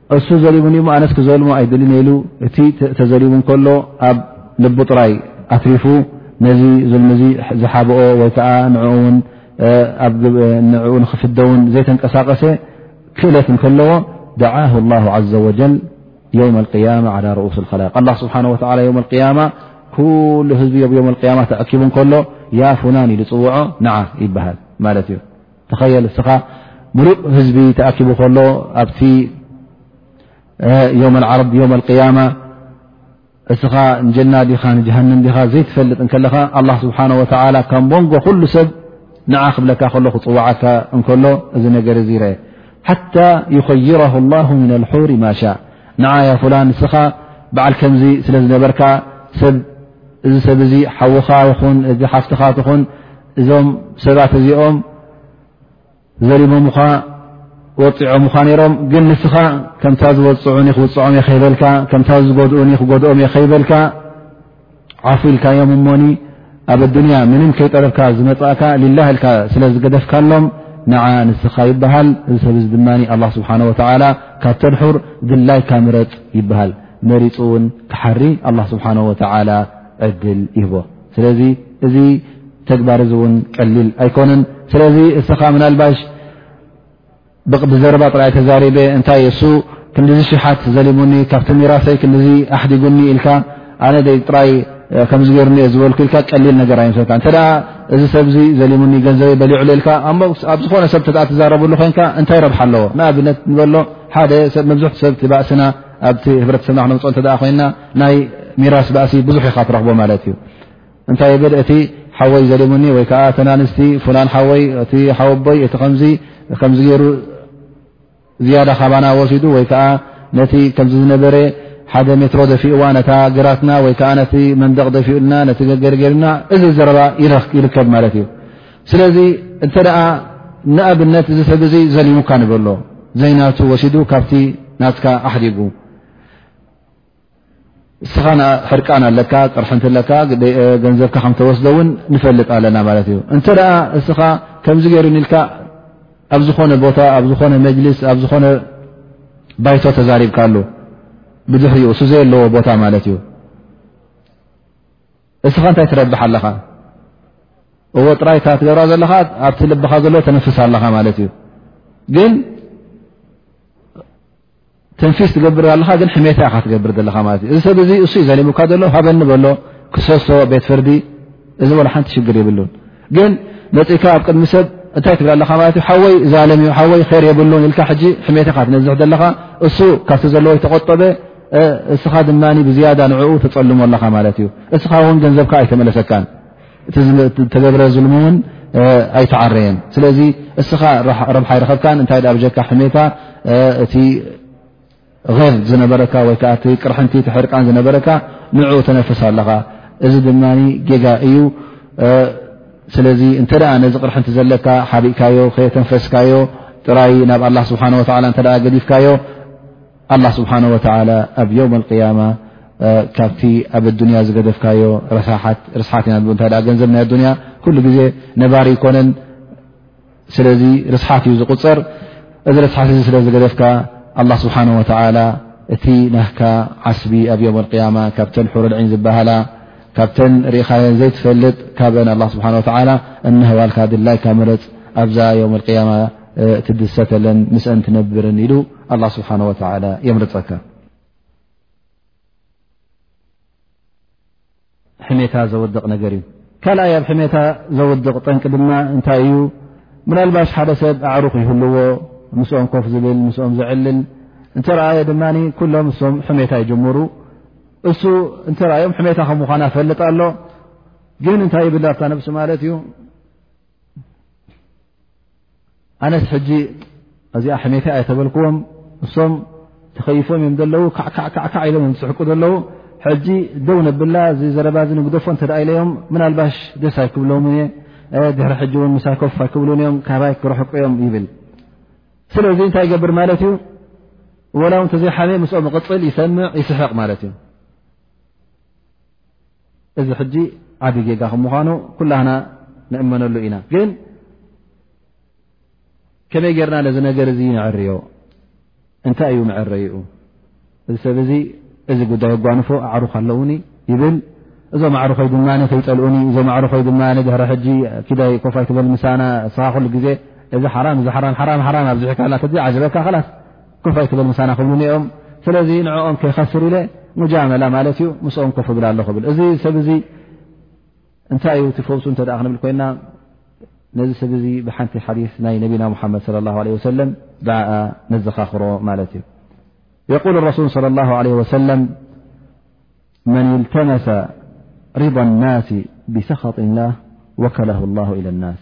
እሱ ዘሊሙኒ እሞ ኣነስ ክዘልሞ ኣይድልን ኢሉ እቲ ተዘሊሙ ከሎ ኣብ ልቡ ጥራይ ኣትሪፉ ነዚ ዙልሚ እዚ ዝሓብኦ ወይ ከዓ ንኡ ንክፍደውን ዘይተንቀሳቀሰ ክእለት እንከለዎ ደዓሁ ላ ዘ ወጀል የውም ያማ ዓ ርኡስ ላቅ ኣላ ስብሓን ወ የውም ያማ ኩሉ ህዝቢ ብ የውም ያማ ተኣኪቡ ከሎ ያ ፍላን ኢሉ ፅውዖ ንዓ ይበሃል ማለት እዩ ተኸየል እስኻ ምሉእ ህዝቢ ተኣኪቡ ከሎ ኣብቲ ዮም ዓርብ ዮም ቅያማ እስኻ ንጀና ዲኻ ንጀሃንም ዲኻ ዘይትፈልጥ እንከለኻ ኣላ ስብሓን ወተላ ካብ መንጎ ኩሉ ሰብ ንዓ ክብለካ ከሎ ክፅዋዓካ እንከሎ እዚ ነገር እዚ ይረአ ሓታ ይኸይረ ላ ምና ልሑር ማሻ ንዓ ያ ፍላ ንስኻ በዓል ከምዚ ስለ ዝነበርካ ሰብ እዚ ሰብ እዚ ሓውኻ ይኹን እዚ ሓፍትኻ ትኹን እዞም ሰባት እዚኦም ዘሪሞምኻ ወፅዖምኻ ነይሮም ግን ንስኻ ከምታ ዝወፅዑኒ ክውፅዖም እየ ከይበልካ ከምታ ዝጎድኡኒ ክጎድኦም እየ ከይበልካ ዓፉ ኢልካዮም እሞኒ ኣብ ኣዱንያ ምንም ከይጠረብካ ዝመፃእካ ሊላ ኢልካ ስለ ዝገደፍካሎም ንዓ ንስኻ ይበሃል እዚ ሰብ ዚ ድማ ኣላ ስብሓን ወተዓላ ካብ ተድሑር ድላይካ ምረፅ ይበሃል መሪፁ እውን ክሓሪ ኣላ ስብሓን ወተዓላ ዕድል ይህቦ ስለዚ እዚ ተግባር እዚ እውን ቀሊል ኣይኮነን ስለዚ እስኻ ምናልባሽ ብዘረባ ጥራይ ተዛሪበ እንታይ እሱ ክንዲዚ ሽሓት ዘሊሙኒ ካብቲ ሚራሰይ ክንዲዚ ኣሕዲጉኒ ኢልካ ኣነ ደይ ጥራይ ከምዚ ገይሩኒ እየ ዝበልኩ ኢልካ ቀሊል ነገር ኣይመስለካ እንተ እዚ ሰብዚ ዘሊሙኒ ገንዘበይ በሊዕሉ ኢልካ ኣብ ዝኾነ ሰብ ተ ትዛረብሉ ኮይንካ እንታይ ረብሓ ኣለዎ ንኣብነት ንበሎ ሓደ ሰብ መብዝሕቲ ሰብቲ ባእስና ኣብቲ ህብረተሰብና ክነምፅ እተ ኮይና ናይ ሚራስ ባእሲ ብዙሕ ኢኻ ትረኽቦ ማለት እዩ እንታይ ብል እቲ ሓወይ ዘሊሙኒ ወይ ከዓ ተናንስቲ ፍላን ሓወይ እቲ ሓወቦይ እቲ ከምዚ ከምዚ ገይሩ ዝያዳ ካባና ወሲዱ ወይ ከዓ ነቲ ከምዚ ዝነበረ ሓደ ሜትሮ ደፊኡዋ ነታ ግራትና ወይ ከዓ ነቲ መንደቕ ደፊኡልና ነቲ ገርገርና እዚ ዘረባ ይርከብ ማለት እዩ ስለዚ እንተ ደኣ ንኣብነት እዚ ሰብ እዚ ዘሊሙካ ንበሎ ዘይናቱ ወሲዱ ካብቲ ናትካ ኣሕዲጉ እስኻ ሕርቃን ኣለካ ቅርሕንቲ ኣለካ ገንዘብካ ከምተወስደ እውን ንፈልጥ ኣለና ማለት እዩ እንተ እስኻ ከምዚ ገይሩ ኒኢልካ ኣብ ዝኾነ ቦታ ኣብ ዝኾነ መጅሊስ ኣብ ዝኾነ ባይቶ ተዛሪብካ ኣሉ ብድሕሪ እሱ ዘየለዎ ቦታ ማለት እዩ እስኻ እንታይ ትረብሕ ኣለኻ እዎ ጥራይካ ትገብራ ዘለኻ ኣብቲ ልብኻ ዘለዎ ተነፍስ ኣለኻ ማለት እዩ ግን ተንፊስ ትገብር ኣለኻ ግን ሕሜታ ኢኻ ትገብር ዘለኻ ማለት እዩ እዚ ሰብ እዚ እሱዩ ዘሊሙካ ዘሎ ሃበኒ በሎ ክሰሶ ቤት ፍርዲ እዚ ወላ ሓንቲ ሽግር ይብሉን ግን መፅእካ ኣብ ቅድሚ ሰብ እንታይ ትብል ኣለኻ ማለት እዩ ሓወይ ዛለም እዩ ሓወይ ር የብሉን ኢልካ ሕጂ ሕሜታ ኢኻ ትነዝሕ ዘለኻ እሱ ካብቲ ዘለዎ ተቆጠበ እስኻ ድማ ብዝያዳ ንዕኡ ተፀልሞ ኣለኻ ማለት እዩ እስኻ እውን ገንዘብካ ኣይተመለሰካን እቲ ዝተገብረ ዙልሚ እውን ኣይተዓረየን ስለዚ እስኻ ረብሓ ይረከብካ እንታይ ብጀካ ሕሜታ እቲ ር ዝነበረካ ወይከዓ እቲ ቅርሕንቲ ትሕርቃን ዝነበረካ ንዑ ተነፍስ ኣለኻ እዚ ድማ ጌጋ እዩ ስለዚ እንተ ነዚ ቅርሕንቲ ዘለካ ሓቢእካዮ ከየተንፈስካዮ ጥራይ ናብ ኣላ ስብሓን ወላ እተ ገዲፍካዮ ኣላ ስብሓን ወተላ ኣብ ዮም ኣልቅያማ ካብቲ ኣብ ኣዱንያ ዝገደፍካዮ ርስሓት ኢና ብ እታይ ገንዘብ ናይ ኣዱንያ ኩሉ ግዜ ነባሪ ይኮነን ስለዚ ርስሓት እዩ ዝቁፅር እዚ ርስሓት እዚ ስለ ዝገደፍካ ኣላ ስብሓን ወተላ እቲ ናካ ዓስቢ ኣብ ዮም ኣልቅያማ ካብተን ሕረልዒን ዝበሃላ ካብተን ርኢኻየን ዘይትፈልጥ ካብአን ኣላ ስብሓን ወተላ እነህዋልካ ድላይካ መረፅ ኣብዛ ዮም ኣልቅያማ ትድሰተለን ምስአን ትነብርን ኢሉ ኣላ ስብሓን ወተላ የምርፀካ ሕሜታ ዘወድቕ ነገር እዩ ካልኣይ ኣብ ሕሜታ ዘወድቕ ጠንቂ ድማ እንታይ እዩ ምናልባሽ ሓደ ሰብ ኣዕሩኽ ይህልዎ ምስኦም ኮፍ ዝብል ምስኦም ዘዕልል እንተረኣየ ድማ ኩሎም እሶም ሕሜታ ይጀምሩ እሱ እንተረኣዮም ሕሜታ ከም ምዃና ፈልጥ ኣሎ ግን እንታይ ይብል ኣብታ ነብሲ ማለት እዩ ኣነስ ሕጂ እዚኣ ሕሜታ እየ ተበልክዎም እሶም ተኸይፎም እዮም ዘለዉ ካዕካዕካዕካዕ ኢሎም እዮም ዝስሕቁ ዘለዉ ሕጂ ደው ነብላ እዚ ዘረባ ዚ ንግደፎ እተ ኢለዮም ምናልባሽ ደስ ኣይክብሎም እየ ድሕሪ ሕጂ እውን ምሳይ ኮፍ ኣይክብሉን እዮም ካባይ ክረሕቁ እዮም ይብል ስለዚ እንታይ ይገብር ማለት እዩ ወላ ው እንተዘይሓመ ምስኦም ይቕፅል ይሰምዕ ይስሕቕ ማለት እዩ እዚ ሕጂ ዓብ ጌጋ ከም ምዃኑ ኩላና ንእመነሉ ኢና ግን ከመይ ጌርና ነዚ ነገር እዚ ንዕርዮ እንታይ እዩ መዕረይኡ እዚ ሰብ እዚ እዚ ጉዳይ ኣጓንፎ ኣዕሩኽ ኣለዉኒ ይብል እዞም ኣዕሩኸይ ድማ ከይፀልኡኒ እዞም ኣዕሩኸይ ድማ ድሕሪ ሕጂ ኪዳይ ኮፋይ ትበል ምሳና ስኻ ኩሉ ግዜ እዚ ሓራም እዚ ሓራም ሓራም ሓራም ኣብዚሕካልና ተዘይዓጀበካ ኸላስ ኮፍ ኣይትበል ምሳና ክብሉኒ እዮም ስለዚ ንዕኦም ከይኸስር ኢለ ሙጃመላ ማለት እዩ ምስኦም ኮፍ ብል ኣሎ ክብል እዚ ሰብ እዚ እንታይ እዩ ትፈውሱ እተ ክንብል ኮይና ነዚ ሰብ እዚ ብሓንቲ ሓዲ ናይ ነቢና ሙሓመድ ለ ላ ለ ወሰለም ብኣ ነዘኻኽሮ ማለት እዩ የቁል ረሱል ለ ላ ለ ወሰለም መን ልተመሰ ሪض ናስ ብሰኸጢ ላህ ወከለ ላ ኢለ ናስ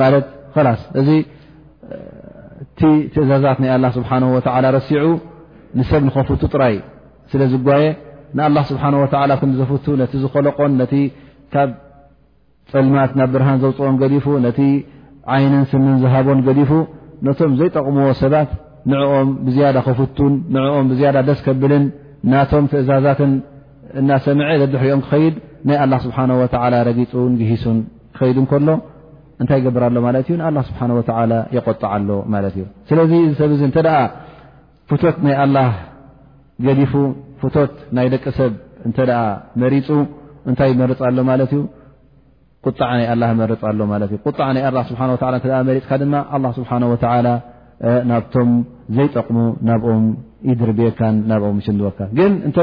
ማለት ላስ እዚ እቲ ትእዛዛት ናይ ኣላ ስብሓን ወተላ ረሲዑ ንሰብ ንኸፍቱ ጥራይ ስለ ዝጓየ ንኣላ ስብሓን ወተላ ከምዘፍቱ ነቲ ዝኸለቆን ነቲ ካብ ፀልማት ናብ ብርሃን ዘውፅኦን ገዲፉ ነቲ ዓይንን ስምን ዝሃቦን ገዲፉ ነቶም ዘይጠቕምዎ ሰባት ንኦም ብዝያዳ ከፍቱን ንኦም ብዝያዳ ደስ ከብልን ናቶም ትእዛዛትን እናሰምዐ ዘድሕሪኦም ክኸይድ ናይ ኣላ ስብሓን ወተላ ረጊፁን ግሂሱን ክኸይድ እንከሎ እንታይ ይገብር ኣሎ ማለት እዩ ንኣላ ስብሓን ወተላ የቆጣዓ ኣሎ ማለት እዩ ስለዚ እዚ ሰብ እዚ እንተ ደኣ ፍቶት ናይ ኣላ ገዲፉ ፍቶት ናይ ደቂ ሰብ እንተ ደኣ መሪፁ እንታይ ይመርፅ ኣሎ ማለት እዩ ቁጣዓ ናይ ኣላ መርፅ ኣሎ ማለት እዩ ቁጣዓ ናይ ኣላ ስብሓ ወ መሪፅካ ድማ ኣላ ስብሓን ወተላ ናብቶም ዘይጠቕሙ ናብኦም ይድርብየካን ናብኦም ይስልወካ ግን እንተ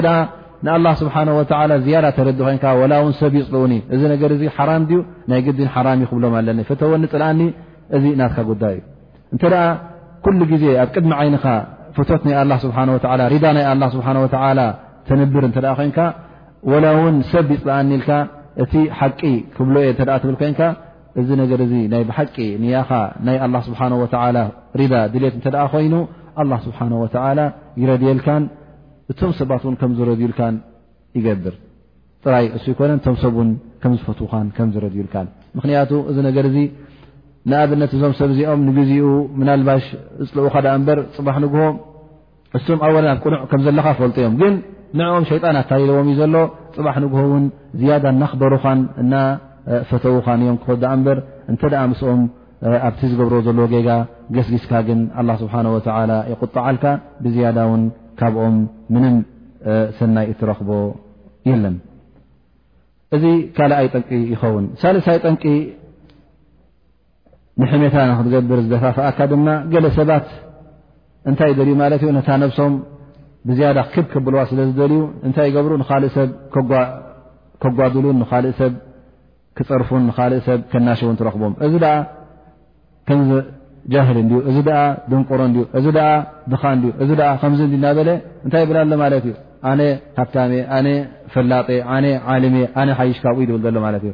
ንኣላ ስብሓን ወላ ዝያዳ ተረዲ ኮንካ ወላ እውን ሰብ ይፅልኡኒ እዚ ነገር እዚ ሓራም ድዩ ናይ ግዲን ሓራም ዩ ክብሎም ኣለኒ ፈተወኒ ፅልኣኒ እዚ ናትካ ጉዳይ እዩ እንተ ኩሉ ግዜ ኣብ ቅድሚ ዓይንኻ ፍቶት ናይ ኣላ ስብሓ ወ ሪዳ ናይ ኣላ ስብሓ ወላ ተንብር እንተ ኮንካ ወላ እውን ሰብ ይፅልኣኒ ኢልካ እቲ ሓቂ ክብሎ እየ እተ ትብል ኮንካ እዚ ነገር እዚ ናይ ብሓቂ ንያኻ ናይ ኣላ ስብሓን ወተላ ሪዳ ድልት እንተ ደኣ ኮይኑ ኣላ ስብሓን ወተላ ይረድየልካን እቶም ሰባት እውን ከም ዝረድዩልካን ይገብር ጥራይ እሱ ይኮነ እቶም ሰብ እውን ከም ዝፈትውኻን ከም ዝረድዩልካን ምክንያቱ እዚ ነገር እዚ ንኣብነት እዞም ሰብ እዚኦም ንግዜኡ ምናልባሽ እፅልኡካ ደኣ እምበር ፅባሕ ንግሆ እሶም ኣወል ኣብ ቅኑዕ ከም ዘለኻ ክፈልጡ እዮም ግን ንዕኦም ሸይጣን ኣታሊለዎም እዩ ዘሎ ፅባሕ ንግሆ እውን ዝያዳ እናኽበሩኻን እናፈተዉኻን እዮም ክኾ ዳኣ እምበር እንተ ደኣ ምስኦም ኣብቲ ዝገብሮ ዘለዎ ጌጋ ገስጊስካ ግን ኣላ ስብሓን ወተላ ይቁጣዓልካ ብዝያዳ እውን ካብኦም ምንም ሰናይ እትረኽቦ የለን እዚ ካልኣይ ጠንቂ ይኸውን ሳልሳይ ጠንቂ ንሕሜታ ንክትገብር ዝደፋፍኣካ ድማ ገለ ሰባት እንታይ ይደልዩ ማለት እዩ ነታ ነብሶም ብዝያዳ ክብ ከብልዋ ስለ ዝደልዩ እንታይ ይገብሩ ንካልእ ሰብ ከጓድሉን ንካልእ ሰብ ክፀርፉን ንካልእ ሰብ ከናሽውን ትረኽቦም እዚ ደኣ ከምዚ ጃህል እንድዩ እዚ ደኣ ድንቁሮ እንድዩ እዚ ደኣ ድኻ እንድዩ እዚ ደኣ ከምዚ እንዲ እናበለ እንታይ ይብል ኣሎ ማለት እዩ ኣነ ሃብታሜ ኣነ ፈላጠ ኣነ ዓልሜ ኣነ ሓይሽ ካብኡዩ ዝብል ዘሎ ማለት እዩ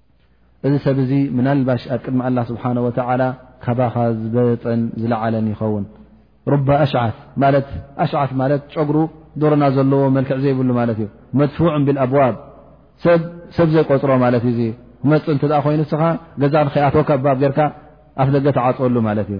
እዚ ሰብ እዚ ምናልባሽ ኣብ ቅድሚ ኣላ ስብሓን ወተዓላ ካባኻ ዝበለፀን ዝለዓለን ይኸውን ሩባ ኣሽዓት ማለት ኣሽዓት ማለት ጨጉሩ ዶሮና ዘለዎ መልክዕ ዘይብሉ ማለት እዩ መድፉዕ ቢል ኣብዋብ ሰብ ዘይቆፅሮ ማለት እዩ ክመፅእ እንተ ኮይኑ ንስኻ ገዛ ንከይኣተወካ ባብ ጌርካ ኣፍ ደገ ተዓፅወሉ ማለት እዩ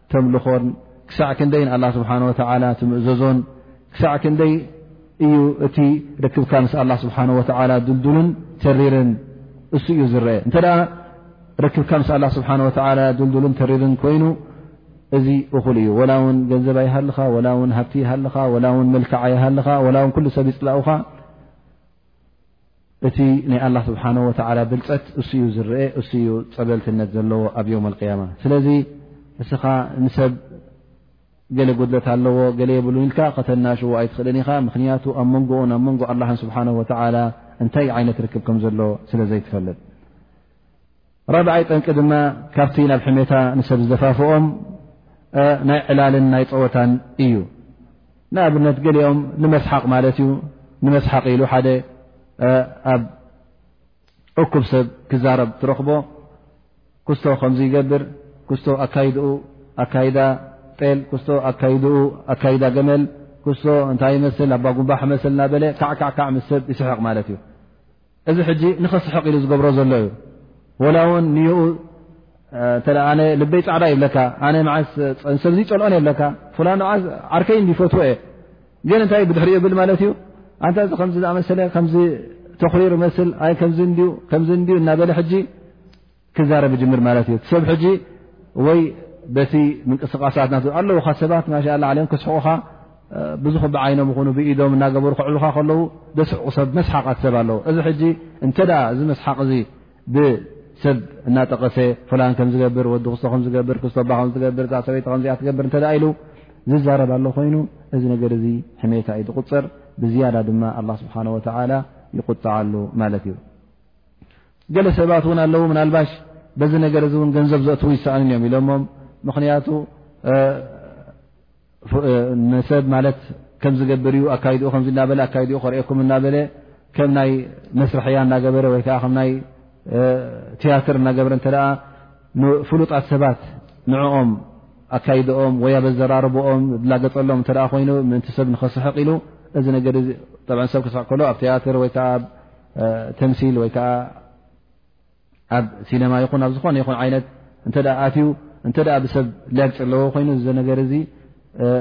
ተምልኾን ክሳዕ ክንደይ ንኣላ ስብሓን ወተላ ትምእዘዞን ክሳዕ ክንደይ እዩ እቲ ርክብካ ምስ ኣላ ስብሓን ወተላ ድልዱልን ተሪርን እሱ እዩ ዝረአ እንተ ርክብካ ምስ ኣላ ስብሓ ወ ድልዱልን ተሪርን ኮይኑ እዚ እኹል እዩ ወላ ውን ገንዘብ ኣይሃልኻ ወላ ውን ሃብቲ ይሃልኻ ወላ ውን መልክዓ ይሃልኻ ወላ ውን ኩሉ ሰብ ይፅላኡኻ እቲ ናይ ኣላ ስብሓን ወተላ ብልፀት እሱ እዩ ዝርአ እሱ እዩ ፀበልትነት ዘለዎ ኣብ ዮም ኣልቅያማ ስለዚ እስኻ ንሰብ ገለ ጉድለት ኣለዎ ገለ የብሉን ኢልካ ከተናሽዎ ኣይትኽእልን ኢኻ ምኽንያቱ ኣብ መንጎኡን ኣብ መንጎ ኣላን ስብሓን ወተላ እንታይ ዓይነት ርክብ ከም ዘሎ ስለ ዘይትፈልጥ ራብዓይ ጠንቂ ድማ ካብቲ ናብ ሕሜታ ንሰብ ዝደፋፍኦም ናይ ዕላልን ናይ ፀወታን እዩ ንኣብነት ገሊኦም ንመስሓቕ ማለት እዩ ንመስሓቕ ኢሉ ሓደ ኣብ እኩብ ሰብ ክዛረብ ትረኽቦ ክስቶ ከምዚ ይገብር ክስቶ ኣካይድኡ ኣካይዳ ጤል ክስቶ ኣካይድኡ ኣካይዳ ገመል ክስቶ እንታይ ይመስል ኣባ ጉንባሕ መስል ናበለ ካዕካዕካዕ ምስ ሰብ ይስሕቕ ማለት እዩ እዚ ሕጂ ንኸስሕቕ ኢሉ ዝገብሮ ዘሎ እዩ ወላ ውን ንኡ ኣነ ልበይ ፃዕዳ ይብለካ ኣነ መዓስ ሰብዙ ፀልኦን የብለካ ፍላ መዓስ ዓርከይ እንዲፈትዎ እየ ግን እንታይ ብድሕሪ ብል ማለት እዩ ኣንታ እዚ ከምዚ ዝኣመሰለ ከምዚ ተኽሪር መስል ኣይ ከምዚ ከምዚ እንድዩ እናበለ ሕጂ ክዛረብ ይጅምር ማለት እዩ ሰብ ሕጂ ወይ በቲ ምንቅስቃሳት ና ኣለዉካ ሰባት ማሻ ዓሊኦም ክስሕቑካ ብዙ ብዓይኖም ይኹኑ ብኢዶም እናገበሩ ክዕሉካ ከለዉ ደስሕቑ ሰብ መስሓቓት ሰብ ኣለዉ እዚ ሕጂ እንተ እዚ መስሓቕ እዚ ብሰብ እናጠቐሰ ፍላን ከም ዝገብር ወዲ ክስቶ ከም ዝገብር ክስቶባ ከም ዝገብር እዛ ሰበይቲ ከምዚኣ ትገብር እንተ ኢሉ ዝዛረብ ኣሎ ኮይኑ እዚ ነገር እዚ ሕሜታ እዩ ዝቁፅር ብዝያዳ ድማ ኣላ ስብሓን ወተዓላ ይቁጣዓሉ ማለት እዩ ገለ ሰባት እውን ኣለዉ ምናልባሽ በዚ ነገር እዚ እውን ገንዘብ ዘእትዉ ይሰኣንን እዮም ኢሎሞም ምኽንያቱ ንሰብ ማለት ከም ዝገብር እዩ ኣካይድኡ ከምዚ እናበለ ኣካይድኡ ክርእኩም እናበለ ከም ናይ መስርሕያ እናገበረ ወይ ከዓ ከም ናይ ትያትር እናገበረ እተ ንፍሉጣት ሰባት ንዕኦም ኣካይድኦም ወይ ኣበዘራርብኦም ዝላገፀሎም እተ ኮይኑ ምእንቲ ሰብ ንኸስሕቕ ኢሉ እዚ ነገር ሰብ ክስሕቅ ከሎ ኣብ ትያትር ወይከዓ ተምሲል ወይ ከዓ ኣብ ሲነማ ይኹን ኣብ ዝኾነ ይኹን ዓይነት እንተ ኣትዩ እንተ ብሰብ ሊያግፂ ኣለዎ ኮይኑ እዚ ነገር እዚ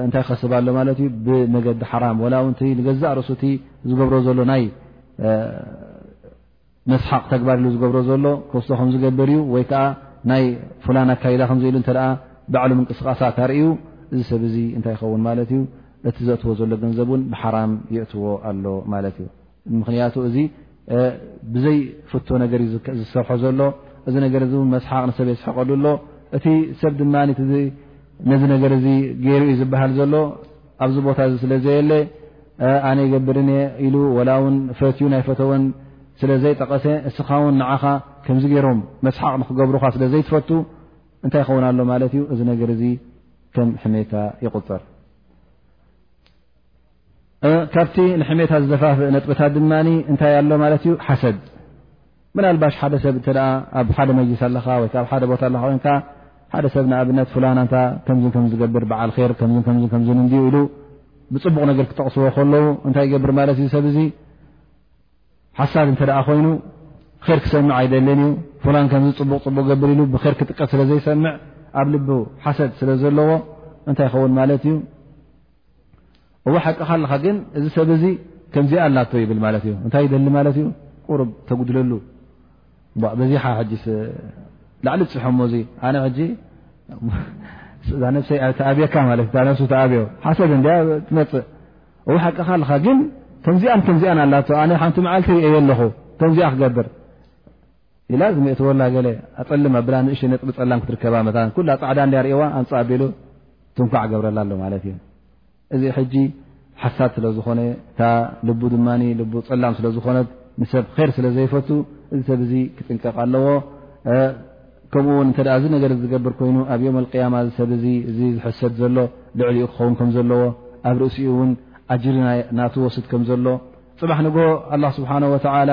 እንታይ ክኸስብ ኣሎ ማለት እዩ ብመገዲ ሓራም ወላ ውን ንገዛእ ርእሱቲ ዝገብሮ ዘሎ ናይ መስሓቕ ተግባር ኢሉ ዝገብሮ ዘሎ ክወስዶ ከም ዝገብር እዩ ወይ ከዓ ናይ ፍላን ኣካይዳ ከምዘ ኢሉ እተ ባዕሉ ምንቅስቃሳት ኣርእዩ እዚ ሰብ እዚ እንታይ ይኸውን ማለት እዩ እቲ ዘእትዎ ዘሎ ገንዘብ እውን ብሓራም የእትዎ ኣሎ ማለት እዩ ምክንያቱ እዚ ብዘይ ፍቶ ነገር ዩ ዝሰርሖ ዘሎ እዚ ነገር እ መስሓቅ ንሰብ የስሐቀሉ ኣሎ እቲ ሰብ ድማ ነዚ ነገር እዚ ገይሩ ዩ ዝበሃል ዘሎ ኣብዚ ቦታ እዚ ስለ ዘየለ ኣነ ይገብርን እየ ኢሉ ወላ ውን ፈትዩ ናይ ፈተወን ስለ ዘይጠቀሰ እስኻ ውን ንዓኻ ከምዚ ገይሮም መስሓቅ ንክገብሩካ ስለ ዘይትፈቱ እንታይ ይኸውን ኣሎ ማለት እዩ እዚ ነገር እዚ ከም ሕሜታ ይቁፅር ካብቲ ንሕሜታ ዝደፋፍእ ነጥብታት ድማ እንታይ ኣሎ ማለት እዩ ሓሰድ ምናልባሽ ሓደ ሰብ እተ ኣብ ሓደ መጅሊስ ኣለካ ወይ ኣብ ሓደ ቦታ ኣለካ ኮንካ ሓደ ሰብ ንኣብነት ፍላና እታ ከምዝ ከም ዝገብር በዓል ር ከ ከምዝ እንዲ ኢሉ ብፅቡቕ ነገር ክጠቕስዎ ከለዉ እንታይ ይገብር ማለት እዩ ሰብ እዙ ሓሳድ እንተ ኮይኑ ር ክሰምዕ ኣይደልን እዩ ፍላን ከምዚ ፅቡቕ ፅቡቕ ገብር ኢሉ ብር ክጥቀስ ስለ ዘይሰምዕ ኣብ ልቢ ሓሰድ ስለ ዘለዎ እንታይ ይኸውን ማለት እዩ እዎ ሓቅኻ ኣለኻ ግን እዚ ሰብ እዚ ከምዚ ኣላቶ ይብል ማለት እዩ እንታይ ይደሊ ማለት እዩ ቁርብ ተጉድለሉ በዚሓ ሕጂ ላዕሊ ፅሖሞ እዚ ኣነ ሕጂ እዛ ነብሰይ ተኣብየካ ማለት እ ነብሱ ተኣብዮ ሓሰብ እንድያ ትመፅእ እዎ ሓቅኻ ኣለኻ ግን ከምዚኣን ከምዚኣን ኣላቶ ኣነ ሓንቲ መዓልቲ ርእየ ኣለኹ ከምዚኣ ክገብር ኢላ ዝምእትወላ ገለ ኣፀልም ኣብላ ንእሽተይ ነጥቢ ፀላም ክትርከባ መታን ኩላ ፃዕዳ እንድያ ርእዋ ኣምፃእ ኣቢሉ ትንኳዕ ገብረላ ኣሎ ማለት እዩ እዚ ሕጂ ሓሳድ ስለ ዝኾነ እታ ልቡ ድማ ልቡ ፀላም ስለ ዝኾነት ንሰብ ር ስለ ዘይፈቱ እዚ ሰብ እዚ ክጥንቀቕ ኣለዎ ከምኡ ውን እንተ እዚ ነገር ዝገብር ኮይኑ ኣብ ዮም ኣልቅያማ እዚ ሰብ እዚ እዚ ዝሕሰድ ዘሎ ልዕሊኡ ክኸውን ከም ዘለዎ ኣብ ርእሲኡ እውን ኣጅሪ ናትወስድ ከም ዘሎ ፅባሕ ንግ ኣላ ስብሓን ወተዓላ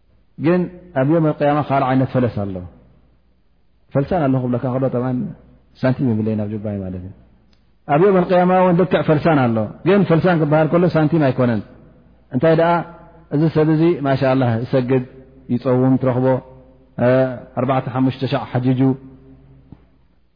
ግን ኣብ ዮም ኣልቅያማ ካልእ ዓይነት ፈለስ ኣሎ ፈልሳን ኣለኹ ብለካ ከሎ ብ ሳንቲም የብለይ ናብ ጅባይ ማለት እዩ ኣብ ዮም ኣልቅያማ እውን ልክዕ ፈልሳን ኣሎ ግን ፈልሳን ክበሃል ከሎ ሳንቲም ኣይኮነን እንታይ ደኣ እዚ ሰብ እዚ ማሻ ላ ዝሰግድ ይፀውም ትረኽቦ ኣርባዕተ ሓሙሽተ ሻዕ ሓጅጁ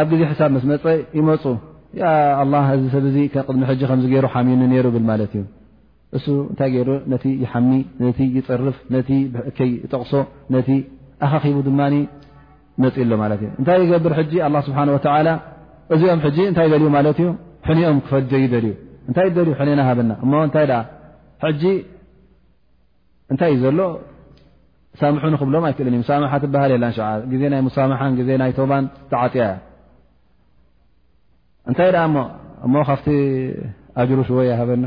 ኣብ ግዜ ሕሳብ ምስ መፀ ይመፁ ኣላ እዚ ሰብ ዚ ቅድሚ ሕጂ ከምዚ ገይሩ ሓሚኒ ነይሩ ብል ማለት እዩ እሱ እንታይ ገይሩ ነቲ ይሓሚ ነቲ ይፅርፍ ነቲ ብሕከይ ይጠቕሶ ነቲ ኣኻኺቡ ድማ መፅ ኣሎ ማለት እዩ እንታይ ይገብር ሕጂ ኣላ ስብሓን ወተላ እዚኦም ሕጂ እንታይ ደልዩ ማለት እዩ ሕኒኦም ክፈጀ ይደልዩ እንታይ ደልዩ ሕኔና ሃበና እሞ እንታይ ደኣ ሕጂ እንታይ እዩ ዘሎ ሳምሑ ንክብሎም ኣይክእልን እዩ ሳምሓ ትበሃል የላን ሸ ግዜ ናይ ሙሳምሓን ግዜ ናይ ቶባን ተዓፅያ እያ እንታይ ደኣ ሞ እሞ ካብቲ ኣጅሩ ሽወ ይሃበና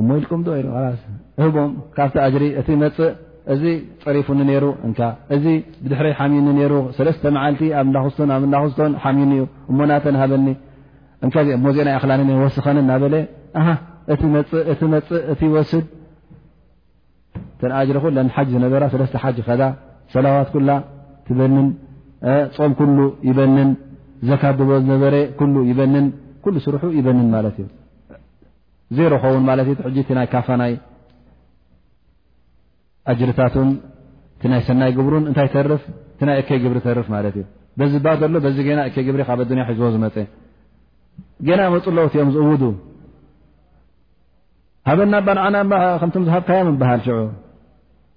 እሞ ኢልኩም ዶ ኢሉ ስ እህቦም ካብቲ ኣጅሪ እቲ መፅእ እዚ ፀሪፉኒ ነይሩ እንካ እዚ ብድሕረይ ሓምዩኒ ነይሩ ሰለስተ መዓልቲ ኣብ እዳክስቶን ኣብ እዳክስቶን ሓምዩኒ እዩ እሞ ናተን ሃበኒ እንተ እሞ ዜና ይክላንን ወስኸን እናበለ እቲ መፅእ እቲ መፅእ እቲ ይወስድ እተን ኣጅሪ ኩለን ሓጅ ዝነበራ ሰለስተ ሓጅ ከዳ ሰላዋት ኩላ ትበንን ፆም ኩሉ ይበንን ዘካድቦ ዝነበረ ኩሉ ይበንን ኩሉ ስርሑ ይበንን ማለት እዩ ዜሮ ኸውን ማለት እዩ ሕጂ እቲ ናይ ካፋናይ ኣጅርታቱን እቲ ናይ ሰናይ ግብሩን እንታይ ተርፍ እቲ ናይ እከይ ግብሪ ተርፍ ማለት እዩ በዚ ባ ዘሎ በዚ ገና እከይ ግብሪ ካብ ኣዱንያ ሒዝዎ ዝመፀ ገና መፁ ኣለዎት እዮም ዝእውዱ ሃበና ባንዓና ከምቶም ዝሃብካዮም እበሃል ሽዑ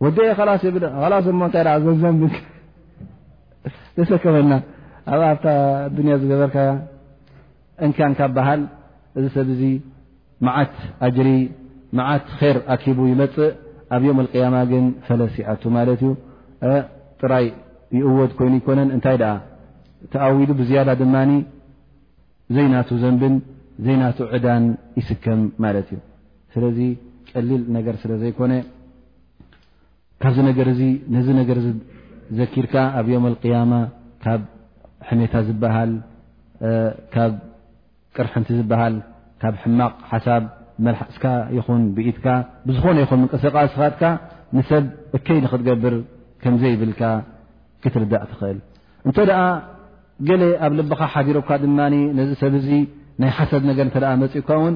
ወዲ የ ላስ ይብ ላስ እሞ እንታይ ዘዘም ዘሰከመና ኣብ ኣብታ ኣዱንያ ዝገበርካያ እንካን ካብ በሃል እዚ ሰብ እዚ መዓት ኣጅሪ መዓት ር ኣኪቡ ይመፅእ ኣብ ዮም ቅያማ ግን ፈለስ ይኣቱ ማለት እዩ ጥራይ ይእወድ ኮይኑ ይኮነን እንታይ ደኣ ተኣዊዱ ብዝያዳ ድማ ዘይናቱ ዘንብን ዘይናቱ ዕዳን ይስከም ማለት እዩ ስለዚ ቀሊል ነገር ስለ ዘይኮነ ካብዚ ነገር እዚ ነዚ ነገር ዚ ዘኪርካ ኣብ ዮም ኣልቅያማ ካብ ሕሜታ ዝበሃል ካብ ቅርሕንቲ ዝበሃል ካብ ሕማቕ ሓሳብ መልሓስካ ይኹን ብኢትካ ብዝኾነ ይኹን ምንቅስቓስኻትካ ንሰብ እከይ ንክትገብር ከም ዘይብልካ ክትርዳእ ትኽእል እንተ ደኣ ገለ ኣብ ልብኻ ሓዲሮካ ድማ ነዚ ሰብ እዚ ናይ ሓሰድ ነገር እተ መፅኡካ እውን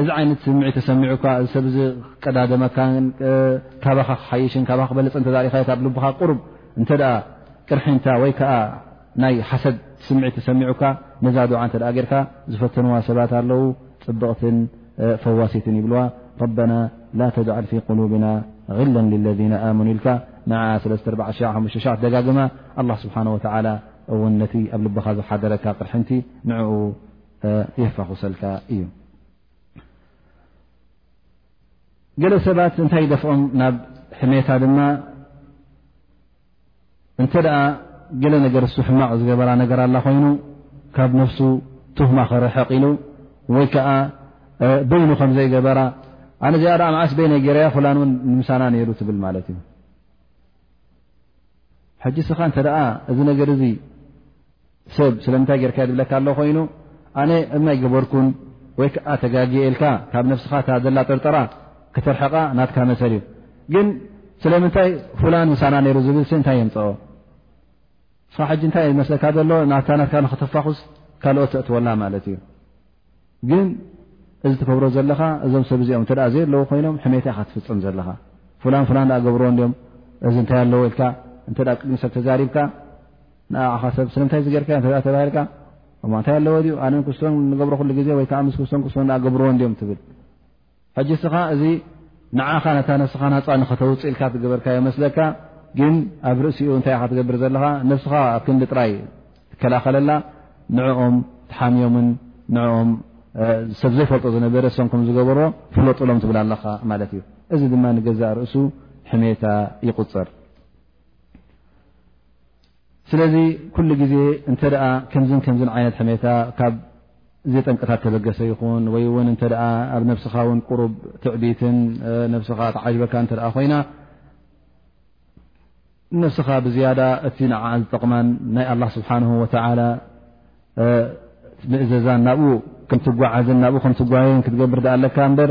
እዚ ዓይነት ስምዒት ተሰሚዑካ እዚ ሰብ እዚ ክቀዳደመካን ካባኻ ክሓይሽን ካባኻ ክበልፅ እንተሪእኻዮት ኣብ ልቡኻ ቁሩብ እንተ ቅርሒንታ ወይ ከዓ ናይ ሓሰድ ስምዒት ተሰሚዑካ ነዛ ዱዓ እንተ ጌርካ ዝፈተንዋ ሰባት ኣለው ፅብቕትን ፈዋሲትን ይብልዋ ረበና ላ ተጅዓል ፊ ቁሉብና غላ ልለذነ ኣመኑ ኢልካ ንዓ ሰለስተ ኣርባዓ ሸዓ ሓሙሽተ ሸዓ ደጋግማ ኣላ ስብሓን ወተዓላ እውን ነቲ ኣብ ልብኻ ዝሓደረካ ቅርሕንቲ ንዕኡ የፋኹሰልካ እዩ ገለ ሰባት እንታይ ይደፍኦም ናብ ሕሜታ ድማ እንተ ደኣ ገለ ነገር እሱ ሕማቕ ዝገበራ ነገር ኣላ ኮይኑ ካብ ነፍሱ ትህማ ክርሕቕ ኢሉ ወይ ከዓ በይኑ ከም ዘይገበራ ኣነ እዚኣ ኣ መዓስ በይነ ገርያ ኩላን እውን ንምሳና ነይሩ ትብል ማለት እዩ ሕጂ ስኻ እንተ እዚ ነገር እዚ ሰብ ስለምንታይ ጌርካ እየ ዝብለካ ኣሎ ኮይኑ ኣነ እም ኣይገበርኩን ወይ ከዓ ተጋጊየ ኢልካ ካብ ነብስኻ እታ ዘላ ጥርጠራ ክተርሕቓ ናትካ መሰል እዩ ግን ስለምንታይ ፍላን ምሳና ነይሩ ዝብል ሲ እንታይ የምፀኦ ስኻ ሕጂ እንታይ መስለካ ዘሎ ናትካ ናትካ ንክተፋኹስ ካልኦት ተእትወላ ማለት እዩ ግን እዚ ትገብሮ ዘለኻ እዞም ሰብ እዚኦም እተ ዘየለዉ ኮይኖም ሕሜታ ኢኻ ትፍፅም ዘለኻ ፍላን ፍላን ኣ ገብርዎ እንዲኦም እዚ እንታይ ኣለዎ ኢልካ እተ ቅድሚ ሰብ ተዛሪብካ ንኣኻ ሰብ ስለምንታይ ዝገርካዮ እተ ተባሂልካ እማ እንታይ ኣለዎ ድዩ ኣነ ክስቶን ንገብሮ ኩሉ ግዜ ወይከዓ ምስ ክስቶን ክስቶን ኣ ገብርዎ እንዲኦም ትብል ሕጂ እስኻ እዚ ንዓኻ ነታ ነብስኻ ናፃ ንኸተውፅእ ኢልካ ትገበርካዮ መስለካ ግን ኣብ ርእሲኡ እንታይ ኢኻ ትገብር ዘለኻ ነብስኻ ኣብ ክንዲ ጥራይ ትከላኸለላ ንዕኦም ትሓምዮምን ንዕኦም ሰብ ዘይፈልጦ ዝነበረ ሰም ከም ዝገበሮ ፍለጡሎም ትብል ኣለኻ ማለት እዩ እዚ ድማ ንገዛእ ርእሱ ሕሜታ ይቁፅር ስለዚ ኩሉ ግዜ እንተ ከምዝን ከምዝን ዓይነት ሕሜታ ካብ ዜ ጠንቅታት ተበገሰ ይኹን ወይ እውን እተ ኣብ ነብስኻ ውን ቅሩብ ትዕቢትን ነብስኻ ተዓጅበካ እተ ኮይና ነብስኻ ብዝያዳ እቲ ንዓዓ ዝጠቕማን ናይ ኣላ ስብሓን ወተላ ምእዘዛን ናብኡ ከምትጓዓዝን ናብኡ ከምትጓየን ክትገብር ዳኣ ኣለካ እምበር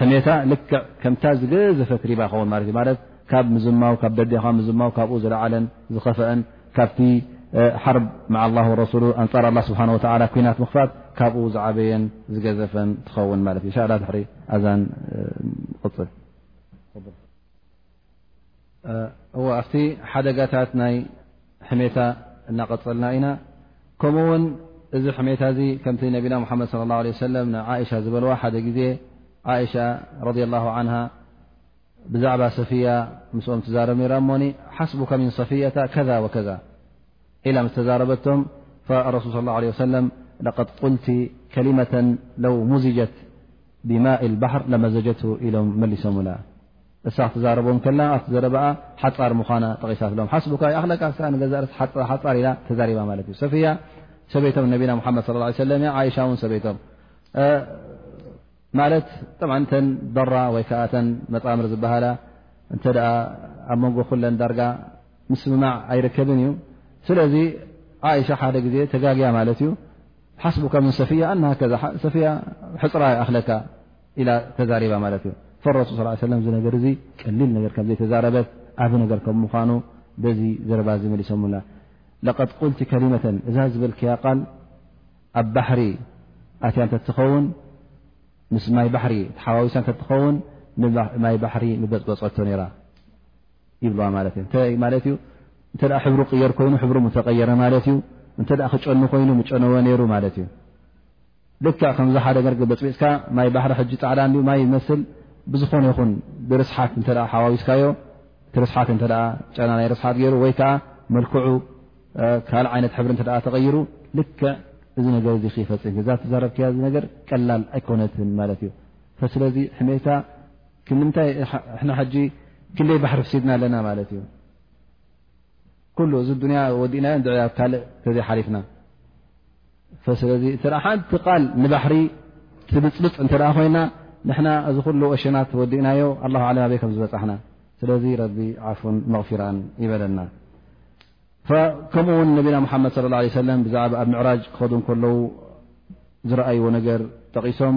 ሕሜታ ልክዕ ከምታ ዝገዘፈት ሪባ ኸውን ማለት እዩ ማለት ካብ ምዝማው ካብ ደገኻ ምዝማው ካብኡ ዝለዓለን ዝኸፈአን ካብቲ ሓርብ መዓ ላ ረሱሉ ኣንፃር ላ ስብሓ ወላ ኩናት ምኽፋት ካብኡ ዝዓበየን ዝገዘፈን ትኸውን ማለት እዩ እንሻ ላ ድሕሪ ኣዛን ንቕፅል وأفت حدجتت ني حميت نقلنا ن كم ون ذ حمت كمت نبنا محمد صلى الله عليه وسلم عائشا لو ح عئشة رضي الله عنها بعب صفية مسم تزارب ر من حسبك من صفية كذا وكذا إلى مس تزاربتم فارسول صى الله عليه وسلم لقد قلت كلمة لو مزجت بماء البحر لمزجت إلم ملسمل እሳ ክትዛረቦም ከላ ኣብቲ ዘረባኣ ሓፃር ምዃና ጠቒሳትሎም ሓስቡካ ይኣኽለካ እሳ ንገዛ ርእስ ሓፃር ኢላ ተዛሪባ ማለት እዩ ሰፍያ ሰበይቶም ነቢና ሙሓመድ ስለ ላ ሰለም እያ ዓይሻ እውን ሰበይቶም ማለት ጠብዓ እተን በራ ወይ ከዓ እተን መፃምር ዝበሃላ እንተ ደኣ ኣብ መንጎ ኩለን ዳርጋ ምስምማዕ ኣይርከብን እዩ ስለዚ ዓይሻ ሓደ ግዜ ተጋግያ ማለት እዩ ሓስቡ ከምን ሰፍያ ኣናሃከዛ ሰፍያ ሕፅራ ይኣኽለካ ኢላ ተዛሪባ ማለት እዩ ፈረሱ ስ ሰለም እዚ ነገር እዚ ቀሊል ነገር ከም ዘይተዛረበት ዓብ ነገር ከም ምዃኑ በዚ ዘረባ እዚ መሊሰሙላ ለቀድ ቁልቲ ከሊመተን እዛ ዝበልክያ ቃል ኣብ ባሕሪ ኣትያ እንተ ትኸውን ምስ ማይ ባሕሪ ተሓዋዊሳ እተ ትኸውን ንማይ ባሕሪ ምበፅበፀቶ ነራ ይብልዋ ማለት እዩ እታይ ማለት እዩ እንተ ሕብሩ ቅየር ኮይኑ ሕብሩ ምተቀየረ ማለት እዩ እንተ ክጨኑ ኮይኑ ምጨነወ ነይሩ ማለት እዩ ልክዕ ከምዚ ሓደ ገርጊ በፅቢፅካ ማይ ባሕሪ ሕጂ ፃዕዳ እንዲ ማይ ይመስል ብዝኾነ ይኹን ብርስሓት እተ ሓዋዊስካዮ እቲ ርስሓት እተ ጨና ናይ ርስሓት ገይሩ ወይ ከዓ መልክዑ ካልእ ዓይነት ሕብሪ እተ ተቐይሩ ልክዕ እዚ ነገር እዚ ክይፈፅም እዛ ትዛረብክያ እዚ ነገር ቀላል ኣይኮነትን ማለት እዩ ስለዚ ሕሜታ ክምንታይ ሕና ሕጂ ክንደይ ባሕሪ ፍሲድና ኣለና ማለት እዩ ኩሉ እዚ ዱንያ ወዲእናዮ ንድዕያ ካልእ ተዘይሓሊፍና ስለዚ እቲ ሓንቲ ቃል ንባሕሪ ትብፅብፅ እተ ኮይና ንሕና እዚ ኩሉ ኦሸናት ወዲእናዮ ኣላ ዓለም ኣበይ ከም ዝበፃሕና ስለዚ ረቢ ዓፉን መቕፊራን ይበለና ከምኡ ውን ነቢና ሓመድ صለ ه ሰለ ብዛዕባ ኣብ ምዕራጅ ክኸዱ ከለዉ ዝረኣይዎ ነገር ጠቒሶም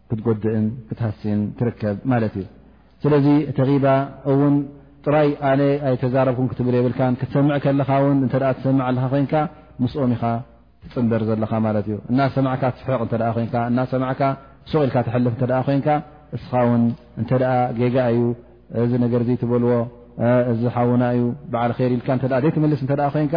ክትጎድእን ክትሃስን ትርከብ ማለት እዩ ስለዚ እቲ ባ እውን ጥራይ ኣነ ኣይተዛረብኩም ክትብል የብልካ ክትሰምዕ ከለኻ ውን እተ ትሰምዕ ኣለካ ኮይንካ ምስኦም ኢኻ ትፅንበር ዘለኻ ማለት እዩ እናሰማዕካ ትስሕቕ እተ ኮይንካ እናሰማዕካ ሱቕ ኢልካ ትሐልፍ እተ ኮይንካ እስኻ ውን እንተ ጌጋ እዩ እዚ ነገር ትበልዎ እዚ ሓውና እዩ በዓል ር ኢልካ ዘይትምልስ እተ ኮይንካ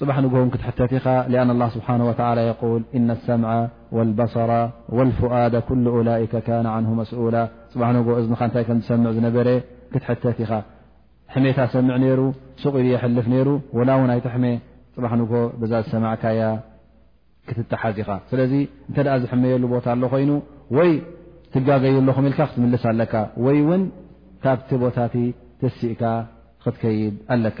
ፅባሕ ንግሆ ውን ክትሕተት ኢኻ ሊኣን ኣላ ስብሓን ወተላ የቁል እነ ኣሰምዐ ወልበሰራ ወልፍኣደ ኩሉ ኡላይከ ካነ ዓንሁ መስኡላ ፅባሕ ንግሆ እዝንኻ እንታይ ከም ዝሰምዕ ዝነበረ ክትሕተት ኢኻ ሕሜታ ሰምዕ ነይሩ ሱቕ ኢሉ የሕልፍ ነይሩ ወላ እውን ኣይትሕመ ፅባሕ ንግሆ በዛ ዝሰማዕካያ ክትተሓዝ ኢኻ ስለዚ እንተ ዝሕመየሉ ቦታ ኣሎ ኮይኑ ወይ ትጋገዩ ኣለኹም ኢልካ ክትምልስ ኣለካ ወይ እውን ካብቲ ቦታቲ ተሲእካ ክትከይድ ኣለካ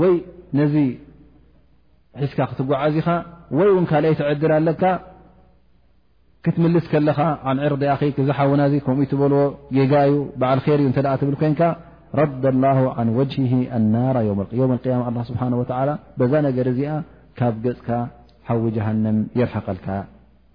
ወይ ነዚ ሒዝካ ክትጓዓዝ ኢኻ ወይ እውን ካልኣይ ትዕድል ኣለካ ክትምልስ ከለኻ ዓንዕር ዲኣ እዚ ሓውና እዚ ከምኡ ትበልዎ ጌጋ እዩ በዓል ር እዩ እተ ትብል ኮንካ ረዳ ላ ን ወጅሂ ኣናራ ዮም ያማ ኣ ስብሓ ወላ በዛ ነገር እዚኣ ካብ ገፅካ ሓዊ ጀሃንም የርሓቀልካ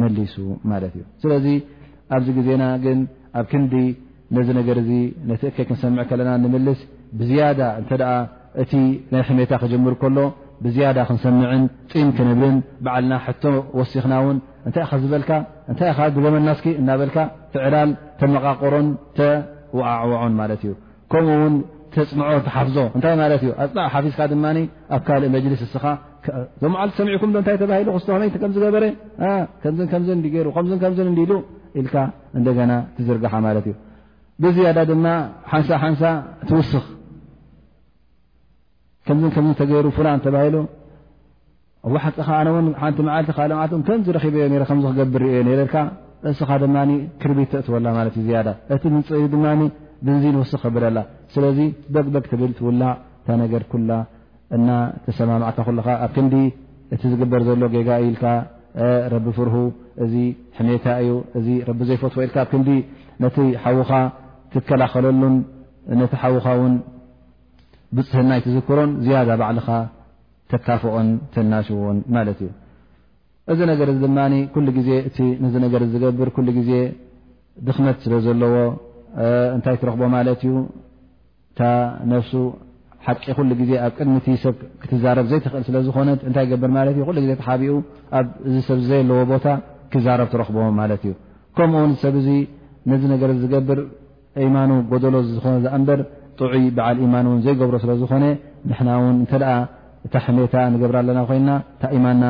መሊሱ ማለት እዩ ስለዚ ኣብዚ ግዜና ግን ኣብ ክንዲ ነዚ ነገር እዚ ነቲ እከ ክንሰምዕ ከለና ንምልስ ብዝያዳ እንተ እቲ ናይ ሕሜታ ክጅምር ከሎ ብዝያዳ ክንሰምዕን ፂም ክንብልን በዓልና ሕቶ ወሲኽና እውን እንታይ ኢኻ ዝበልካ እንታይ ኢኻ ድገመናስኪ እናበልካ ትዕላል ተመቓቆሮን ተወዓዕወዖን ማለት እዩ ከምኡ ውን ተፅምዖ ትሓፍዞ እንታይ ማለት እዩ ኣፅናዕ ሓፊዝካ ድማ ኣብ ካልእ መጅልስ እስኻ ዞ መዓል ሰሚዕኩም ዶ እንታይ ተባሂሉ ክስቶ ከመይ ከምዝገበረ ከምዝ ከምዝ ገይሩ ከምዝ ከምዝ እንዲሉ ኢልካ እንደገና ትዝርግሓ ማለት እዩ ብዝያዳ ድማ ሓንሳ ሓንሳ ትውስኽ ከምዝ ከምዝ ተገይሩ ፍላን ተባሂሉ እወ ሓቅኻ ኣነ ውን ሓንቲ መዓልቲ ካብ ልምዓት ከምዚ ረኺበዮ ነረ ከምዚ ክገብር ርእዮ ነረ ኢልካ እስኻ ድማ ክርቢት ተእትወላ ማለት እዩ ዝያዳ እቲ ምንፀዩ ድማ ብንዚን ወስኽ ከብለላ ስለዚ በግበግ ትብል ትውላዕ እታ ነገር ኩላ እና ተሰማማዕካ ኩልኻ ኣብ ክንዲ እቲ ዝግበር ዘሎ ጌጋ እዩ ኢልካ ረቢ ፍርሁ እዚ ሕሜታ እዩ እዚ ረቢ ዘይፈትዎ ኢልካ ኣብ ክንዲ ነቲ ሓውኻ ትከላኸለሉን ነቲ ሓውኻ ውን ብፅህናይ ትዝክሮን ዝያዳ ባዕልኻ ተካፍኦን ተናሽዎን ማለት እዩ እዚ ነገር እዚ ድማ ኩሉ ግዜ እቲ ነዚ ነገር ዝገብር ኩሉ ግዜ ድኽመት ስለ ዘለዎ እንታይ ትረኽቦ ማለት እዩ እታ ነፍሱ ሓቂ ኩሉ ግዜ ኣብ ቅድሚ እቲ ሰብ ክትዛረብ ዘይትኽእል ስለ ዝኾነት እንታይ ገብር ማለት እዩ ኩሉ ግዜ ተሓቢኡ ኣብ እዚ ሰብ ዘየለዎ ቦታ ክዛረብ ትረኽቦ ማለት እዩ ከምኡውን ሰብ እዚ ነዚ ነገር ዝገብር ኢማኑ ጎደሎ ዝኾነ ዳኣ እምበር ጥዑይ በዓል ኢማን እውን ዘይገብሮ ስለ ዝኾነ ንሕና እውን እንተ እታ ሕሜታ ንገብራ ኣለና ኮይና እታ ኢማና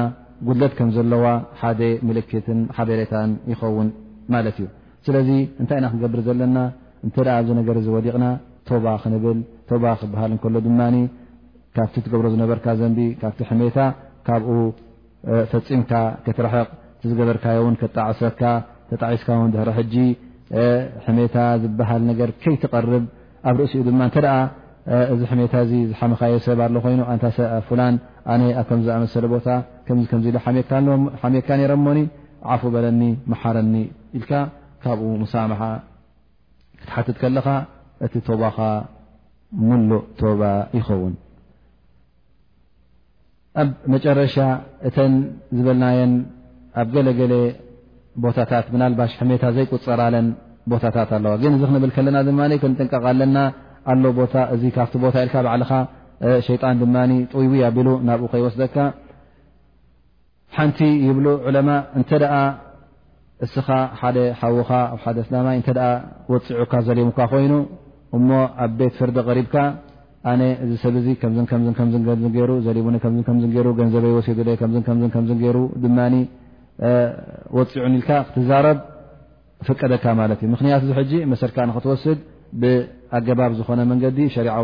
ጉድለት ከም ዘለዋ ሓደ ምልክትን ሓበሬታን ይኸውን ማለት እዩ ስለዚ እንታይ ኢና ክንገብር ዘለና እንተ ኣብዚ ነገር እዚ ወዲቕና ቶባ ክንብል ቶባ ክበሃል እንከሎ ድማ ካብቲ ትገብሮ ዝነበርካ ዘንቢ ካብቲ ሕሜታ ካብኡ ፈፂምካ ክትርሕቕ እቲ ዝገበርካዮ ውን ከጣዕሰካ ተጣዒስካ ውን ድሕሪ ሕጂ ሕሜታ ዝበሃል ነገር ከይትቐርብ ኣብ ርእሲኡ ድማ እተ እዚ ሕሜታ እዚ ዝሓመኻዮ ሰብ ኣሎ ኮይኑ ኣንታ ፉላን ኣነ ኣብ ከም ዝኣመሰለ ቦታ ከም ከም ኢሉ ሓሜካ ነረ ሞኒ ዓፉ በለኒ መሓረኒ ኢልካ ካብኡ ሙሳምሓ ክትሓትት ከለኻ እቲ ቶባኻ ሙሉእ ቶባ ይኸውን ኣብ መጨረሻ እተን ዝበልናየን ኣብ ገለገለ ቦታታት ምናልባሽ ሕሜታ ዘይቁፀራለን ቦታታት ኣለዋ ግን እዚ ክንብል ከለና ድማ ክንጥንቀቕ ኣለና ኣሎ ቦታ እዚ ካብቲ ቦታ ኢልካ ባዕልኻ ሸይጣን ድማ ጥይዊ ኣቢሉ ናብኡ ከይወስደካ ሓንቲ ይብሉ ዕለማ እንተ እስኻ ሓደ ሓውኻ ኣብ ሓደ ኣስላማይ እንተ ወፂዑካ ዘሊሙካ ኮይኑ እሞ ኣብ ቤት ፍርዲ ቕሪብካ ኣነ እዚ ሰብ እዚ ከም ገሩ ዘሊሙኒ ገሩ ገንዘበይ ወሲዱለ ገሩ ድማ ወፂዑኒ ኢልካ ክትዛረብ ፍቀደካ ማለት እዩ ምክንያቱ እዚ ሕጂ መሰልካ ንክትወስድ ብኣገባብ ዝኾነ መንገዲ ሸሪዊ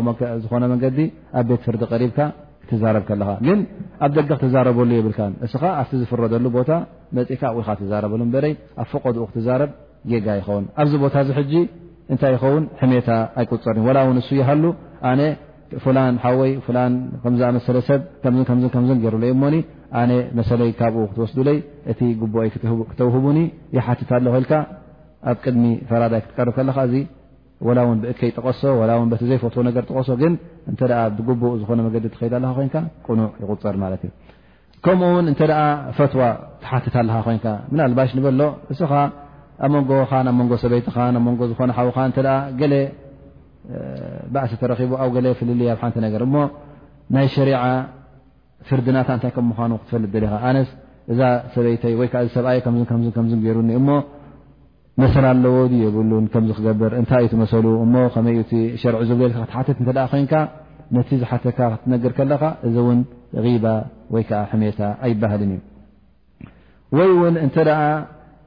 ዝኾነ መንገዲ ኣብ ቤት ፍርዲ ቕሪብካ ክትዛረብ ከለኻ ግን ኣብ ደገ ክትዛረበሉ የብልካ እስኻ ኣብቲ ዝፍረደሉ ቦታ መፅእካ ኣብኡ ኢኻ ትዛረበሉ በረይ ኣብ ፈቐድኡ ክትዛረብ ጌጋ ይኸውን ኣብዚ ቦታ እዚ ሕጂ እንታይ ይኸውን ሕሜታ ኣይቁፀር ወላ እውን እሱ ይሃሉ ኣነ ፍላን ሓወይ ፍላን ከምዝኣመሰለ ሰብ ከምዝ ከምዝ ከምዝን ገይሩለይ እሞኒ ኣነ መሰለይ ካብኡ ክትወስዱለይ እቲ ጉቡኦይ ክተውህቡኒ ይሓትት ኣለኹ ኢልካ ኣብ ቅድሚ ፈራዳይ ክትቀርብ ከለካ እዚ ወላ እውን ብእከይ ጠቐሶ ወላ ውን በቲ ዘይፈትዎ ነገር ጠቐሶ ግን እንተ ብግቡእ ዝኾነ መገዲ ትኸይዳ ኣለካ ኮይንካ ቅኑዕ ይቁፀር ማለት እዩ ከምኡ ውን እንተ ፈትዋ ትሓትት ኣለኻ ኮይንካ ምናልባሽ ንበሎ እስኻ ኣብ መንጎኻ ናብ መንጎ ሰበይትኻ ናብ መንጎ ዝኾነ ሓውኻ እተ ገለ ባእሲ ተረኺቡ ኣብ ገለ ፍልል ኣብ ሓንቲ ነገር እሞ ናይ ሸሪዓ ፍርድናታ እንታይ ከም ምኳኑ ክትፈልጥ ደሊኻ ኣነስ እዛ ሰበይተይ ወይከዓ እዚ ሰብኣይ ከም ከም ገይሩኒ እሞ መሰል ኣለዎ ዩ የብሉን ከምዚ ክገብር እንታይ እዩ ትመሰሉ እሞ ከመይ ዩ እቲ ሸርዒ ዝብሎ ኢልካ ክትሓትት እንተ ኮይንካ ነቲ ዝሓተካ ክትነግር ከለኻ እዚ እውን ባ ወይ ከዓ ሕሜታ ኣይበሃልን እዩ ወይ እውን እንተ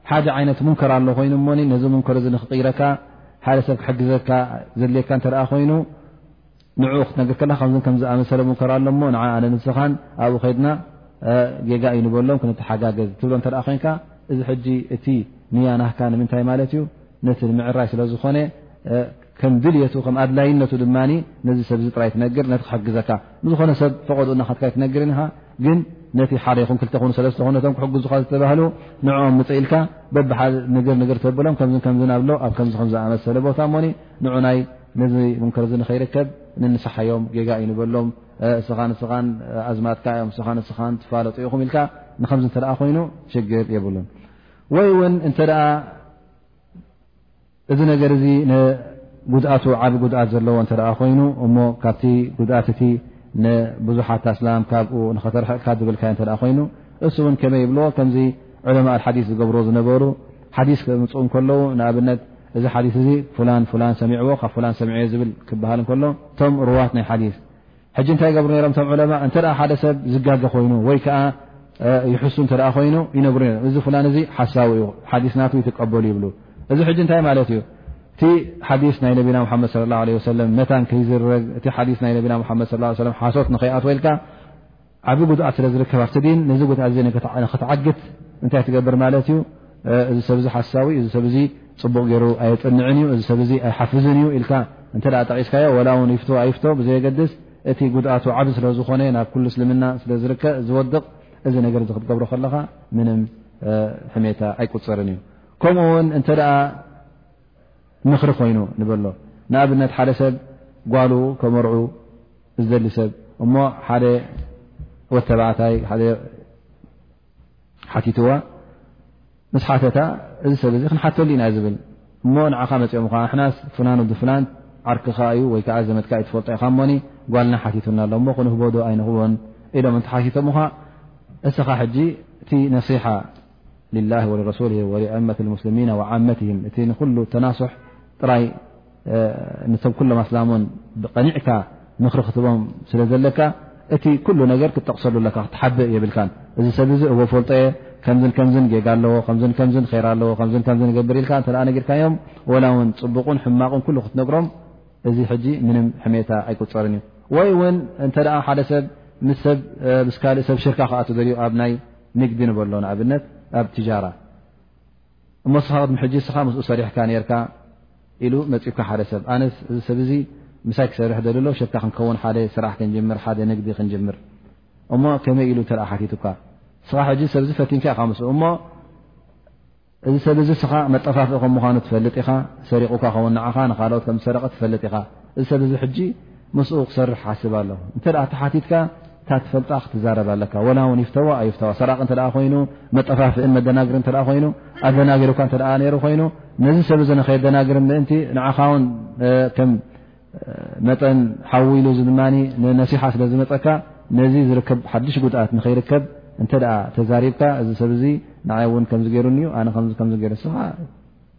ሓደ ዓይነት ሙንከር ኣሎ ኮይኑ እሞ ነዚ ሙንከር እዚ ንክቅይረካ ሓደ ሰብ ክሕግዘካ ዘድልየካ እተ ኮይኑ ንዕኡ ክትነግር ከለካ ከምዝን ከም ዝኣመሰለ ሙንከር ኣሎ እሞ ንዓ ኣነ ንስኻን ኣብኡ ከድና ጌጋ እዩ ንበሎም ክንተሓጋገዝ ትብሎ እተ ኮንካ እዚ ሕጂ እቲ ንያ ናህካ ንምንታይ ማለት እዩ ነቲ ንምዕራይ ስለ ዝኾነ ከም ድልቱ ከም ኣድላይነቱ ድማ ነዚ ሰብ ዚ ጥራይ ትነግር ነቲ ክሕግዘካ ንዝኾነ ሰብ ፈቐድኡ ናካትካ ይትነግር ኢኻ ግን ነቲ ሓደ ይኹን ክልተ ኹኑ ሰለስተ ኹ ነቶም ክሕግዙካ ዝተባህሉ ንዕኦም ምፅኢልካ በብሓ ንግር ንግር ተብሎም ከምዝ ከምዝ ናብሎ ኣብ ከምዚ ከም ዝኣመሰለ ቦታ እሞኒ ንዑናይ ነዚ ሙንከር እዚ ንኸይርከብ ንንስሓዮም ጌጋ እዩ ንበሎም እስኻ ንስኻ ኣዝማትካ እዮም እስኻ ንስኻ ትፋለጡ ኢኹም ኢልካ ንከምዚ እተ ኮይኑ ሽግር የብሉን ወይ እውን እንተ እዚ ነገር እዚ ንጉድኣቱ ዓብ ጉድኣት ዘለዎ እተ ኮይኑ እሞ ካብቲ ጉድኣት እቲ ንብዙሓት ኣስላም ካብኡ ንኸተርሕቕካ ዝብልካ እተ ኮይኑ እሱ እውን ከመይ ይብልዎ ከምዚ ዕለማ ሓዲስ ዝገብርዎ ዝነበሩ ሓዲስ ክምፅኡ ከለዉ ንኣብነት እዚ ሓዲስ እዚ ፍላን ፍላን ሰሚዕዎ ካብ ፍላን ሰሚዐዮ ዝብል ክበሃል እንከሎ እቶም ርዋት ናይ ሓዲስ ሕጂ እንታይ ይገብሩ ነሮም እቶም ዑለማ እንተ ሓደ ሰብ ዝጋገ ኮይኑ ወይ ከዓ ይሕሱ እተ ኮይኑ ይነግሩ ም እዚ ፍላን እዚ ሓሳዊ እዩ ሓዲስ ናት ይትቀበሉ ይብሉ እዚ ሕጂ እንታይ ማለት እዩ እቲ ሓዲስ ናይ ነቢና ሓመድ ለ ለ ሰለም መታን ከይዝረግ እቲ ሓዲስ ናይ ነቢና ሓመድ ለ ሓሶት ንኸይኣትወልካ ዓቢ ጉድኣት ስለ ዝርከብ ኣብቲ ዲን ነዚ ጉድኣት እዚ ንክትዓግት እንታይ ትገብር ማለት እዩ እዚ ሰብ እዚ ሓሳዊ እዚ ሰብ እዚ ፅቡቕ ገይሩ ኣየፅንዕን እዩ እዚ ሰብ እዚ ኣይሓፍዝን እዩ ኢልካ እንተ ጠቂስካዮ ወላ እውን ይፍቶ ኣይፍቶ ብዘየገድስ እቲ ጉድኣቱ ዓብ ስለ ዝኾነ ናብ ኩሉ እስልምና ስለ ዝርከ ዝወድቕ እዚ ነገር እዚ ክትገብሮ ከለኻ ምንም ሕሜታ ኣይቁፅርን እዩ ከምኡ ውን እንተ ምኽሪ ኮይኑ ንበሎ ንኣብነት ሓደ ሰብ ጓሉ ከመርዑ ዝደሊ ሰብ እሞ ሓደ ወተባዕታይ ሓደ ሓቲትዋ ምስ ሓተታ እዚ ሰብ እዚ ክንሓተሉ ኢና ዝብል እሞ ንዓኻ መፅኦም እ ንሕናስ ፍላን ወዲ ፍላን ዓርክኻ እዩ ወይ ከዓ ዘመትካ እዩ ትፈልጦ ኢኻ ሞኒ ጓልና ሓቲቱና ኣሎ እሞ ክንህቦዶ ኣይንኽቦን ኢሎም እንተሓቲቶምኻ እስኻ ሕጂ እቲ ነስሓ ልላ ወረሱል ወሊኣመት ሙስልሚና ዓመትም እቲ ንኩሉ ተናስሕ ጥራይ ነቶም ኩሎም ኣስላሞን ብቐኒዕካ ምክሪ ክትቦም ስለ ዘለካ እቲ ኩሉ ነገር ክትጠቕሰሉ ኣለካ ክትሓብእ የብልካ እዚ ሰብ እዚ እዎ ፈልጦ እየ ከምዝ ከምዝ ጌጋ ኣለዎ ከምዝ ከምዝ ራ ኣለዎ ከ ከ ገብር ኢልካ እተ ነጊርካዮም ወላ እውን ፅቡቕን ሕማቕን ኩሉ ክትነግሮም እዚ ሕጂ ምንም ሕሜታ ኣይቁፀርን እዩ ወይ እውን እንተ ሓደ ሰብ ምስሰብ ምስ ካልእ ሰብ ሽርካ ክኣት ዘልዩ ኣብ ናይ ንግዲ ንበሎ ንኣብነት ኣብ ትጃራ እሞ እስኻ ቅድሚ ሕጂ እስኻ ምስኡ ሰሪሕካ ነርካ ኢሉ መጺብካ ሓደ ሰብ ኣነስ እዚ ሰብ እዚ ምሳይ ክሰርሕ ደሊ ኣሎ ሸታ ክንከውን ሓደ ስራሕ ክንጅምር ሓደ ንግዲ ክንጅምር እሞ ከመይ ኢሉ እተኣ ሓቲቱካ እስኻ ሕጂ ሰብዚ ፈቲንካ ኢኻ ምስኡ እሞ እዚ ሰብ እዚ እስኻ መጠፋፍኢ ከም ምዃኑ ትፈልጥ ኢኻ ሰሪቑካ ከውን ንዓኻ ንካልኦት ከም ዝሰረቐ ትፈልጥ ኢኻ እዚ ሰብ እዚ ሕጂ ምስኡ ክሰርሕ ሓስብ ኣለኹ እንተ ተሓቲትካ እታ ትፈልጣ ክትዛረብ ኣለካ ወላ እውን ይፍተዋ ኣይፍተዋ ሰራቂ እተ ኮይኑ መጠፋፍእን መደናግር እተ ኮይኑ ኣደናጊርካ እተ ነሩ ኮይኑ ነዚ ሰብ እዚ ንከየደናግር ምእንቲ ንዓኻ ውን ከም መጠን ሓዊ ኢሉ እዚ ድማ ንነሲሓ ስለ ዝመፀካ ነዚ ዝርከብ ሓድሽ ጉድኣት ንከይርከብ እንተ ተዛሪብካ እዚ ሰብ እዚ ንይ እውን ከምዚ ገይሩኒ እዩ ኣነ ከ ከምዚ ገይሩ ስኻ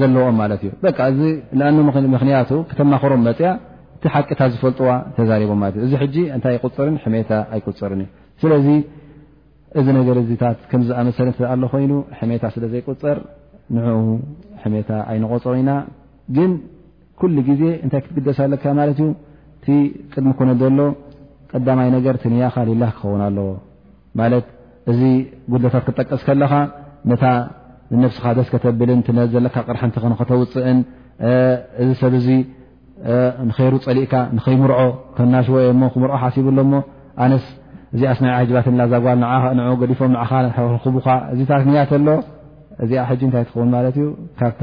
ዘለዎም ማለት እዩ እዚ ምክንያቱ ክተማክሮም መፅያ እቲ ሓቂታ ዝፈልጥዋ ተዛሪቦም ማት እዚ ሕጂ እንታይ ይቁፅርን ሕሜታ ኣይቁፅርን እዩ ስለዚ እዚ ነገር እዚታት ከምዝኣመሰለ እ ኣሎ ኮይኑ ሕሜታ ስለ ዘይቁፅር ንኡ ሕሜታ ኣይንቆፅሮ ኢና ግን ኩሉ ግዜ እንታይ ክትግደስ ኣለካ ማለት እዩ እቲ ቅድሚ ኮነ ዘሎ ቀዳማይ ነገር ትንያኻ ሊላህ ክኸውን ኣለዎ ማለት እዚ ጉድለታት ክጠቀስ ከለኻ ነታ ንነብስኻ ደስ ከተብልን ዘለካ ቅርሕንቲ ከንከተውፅእን እዚ ሰብ እዚ ንኸይሩ ፀሊእካ ንኸይምርዖ ከናሽዎ እየ ሞ ክምርዖ ሓሲቡ ኣሎሞ ኣነስ እዚኣስ ናይ ዓጅባት ንላዛጓል ን ገዲፎም ንኻ ክቡካ እዚታት ንያተ ኣሎ እዚኣ ሕጂ እንታይ ትኸውን ማለት እዩ ካብታ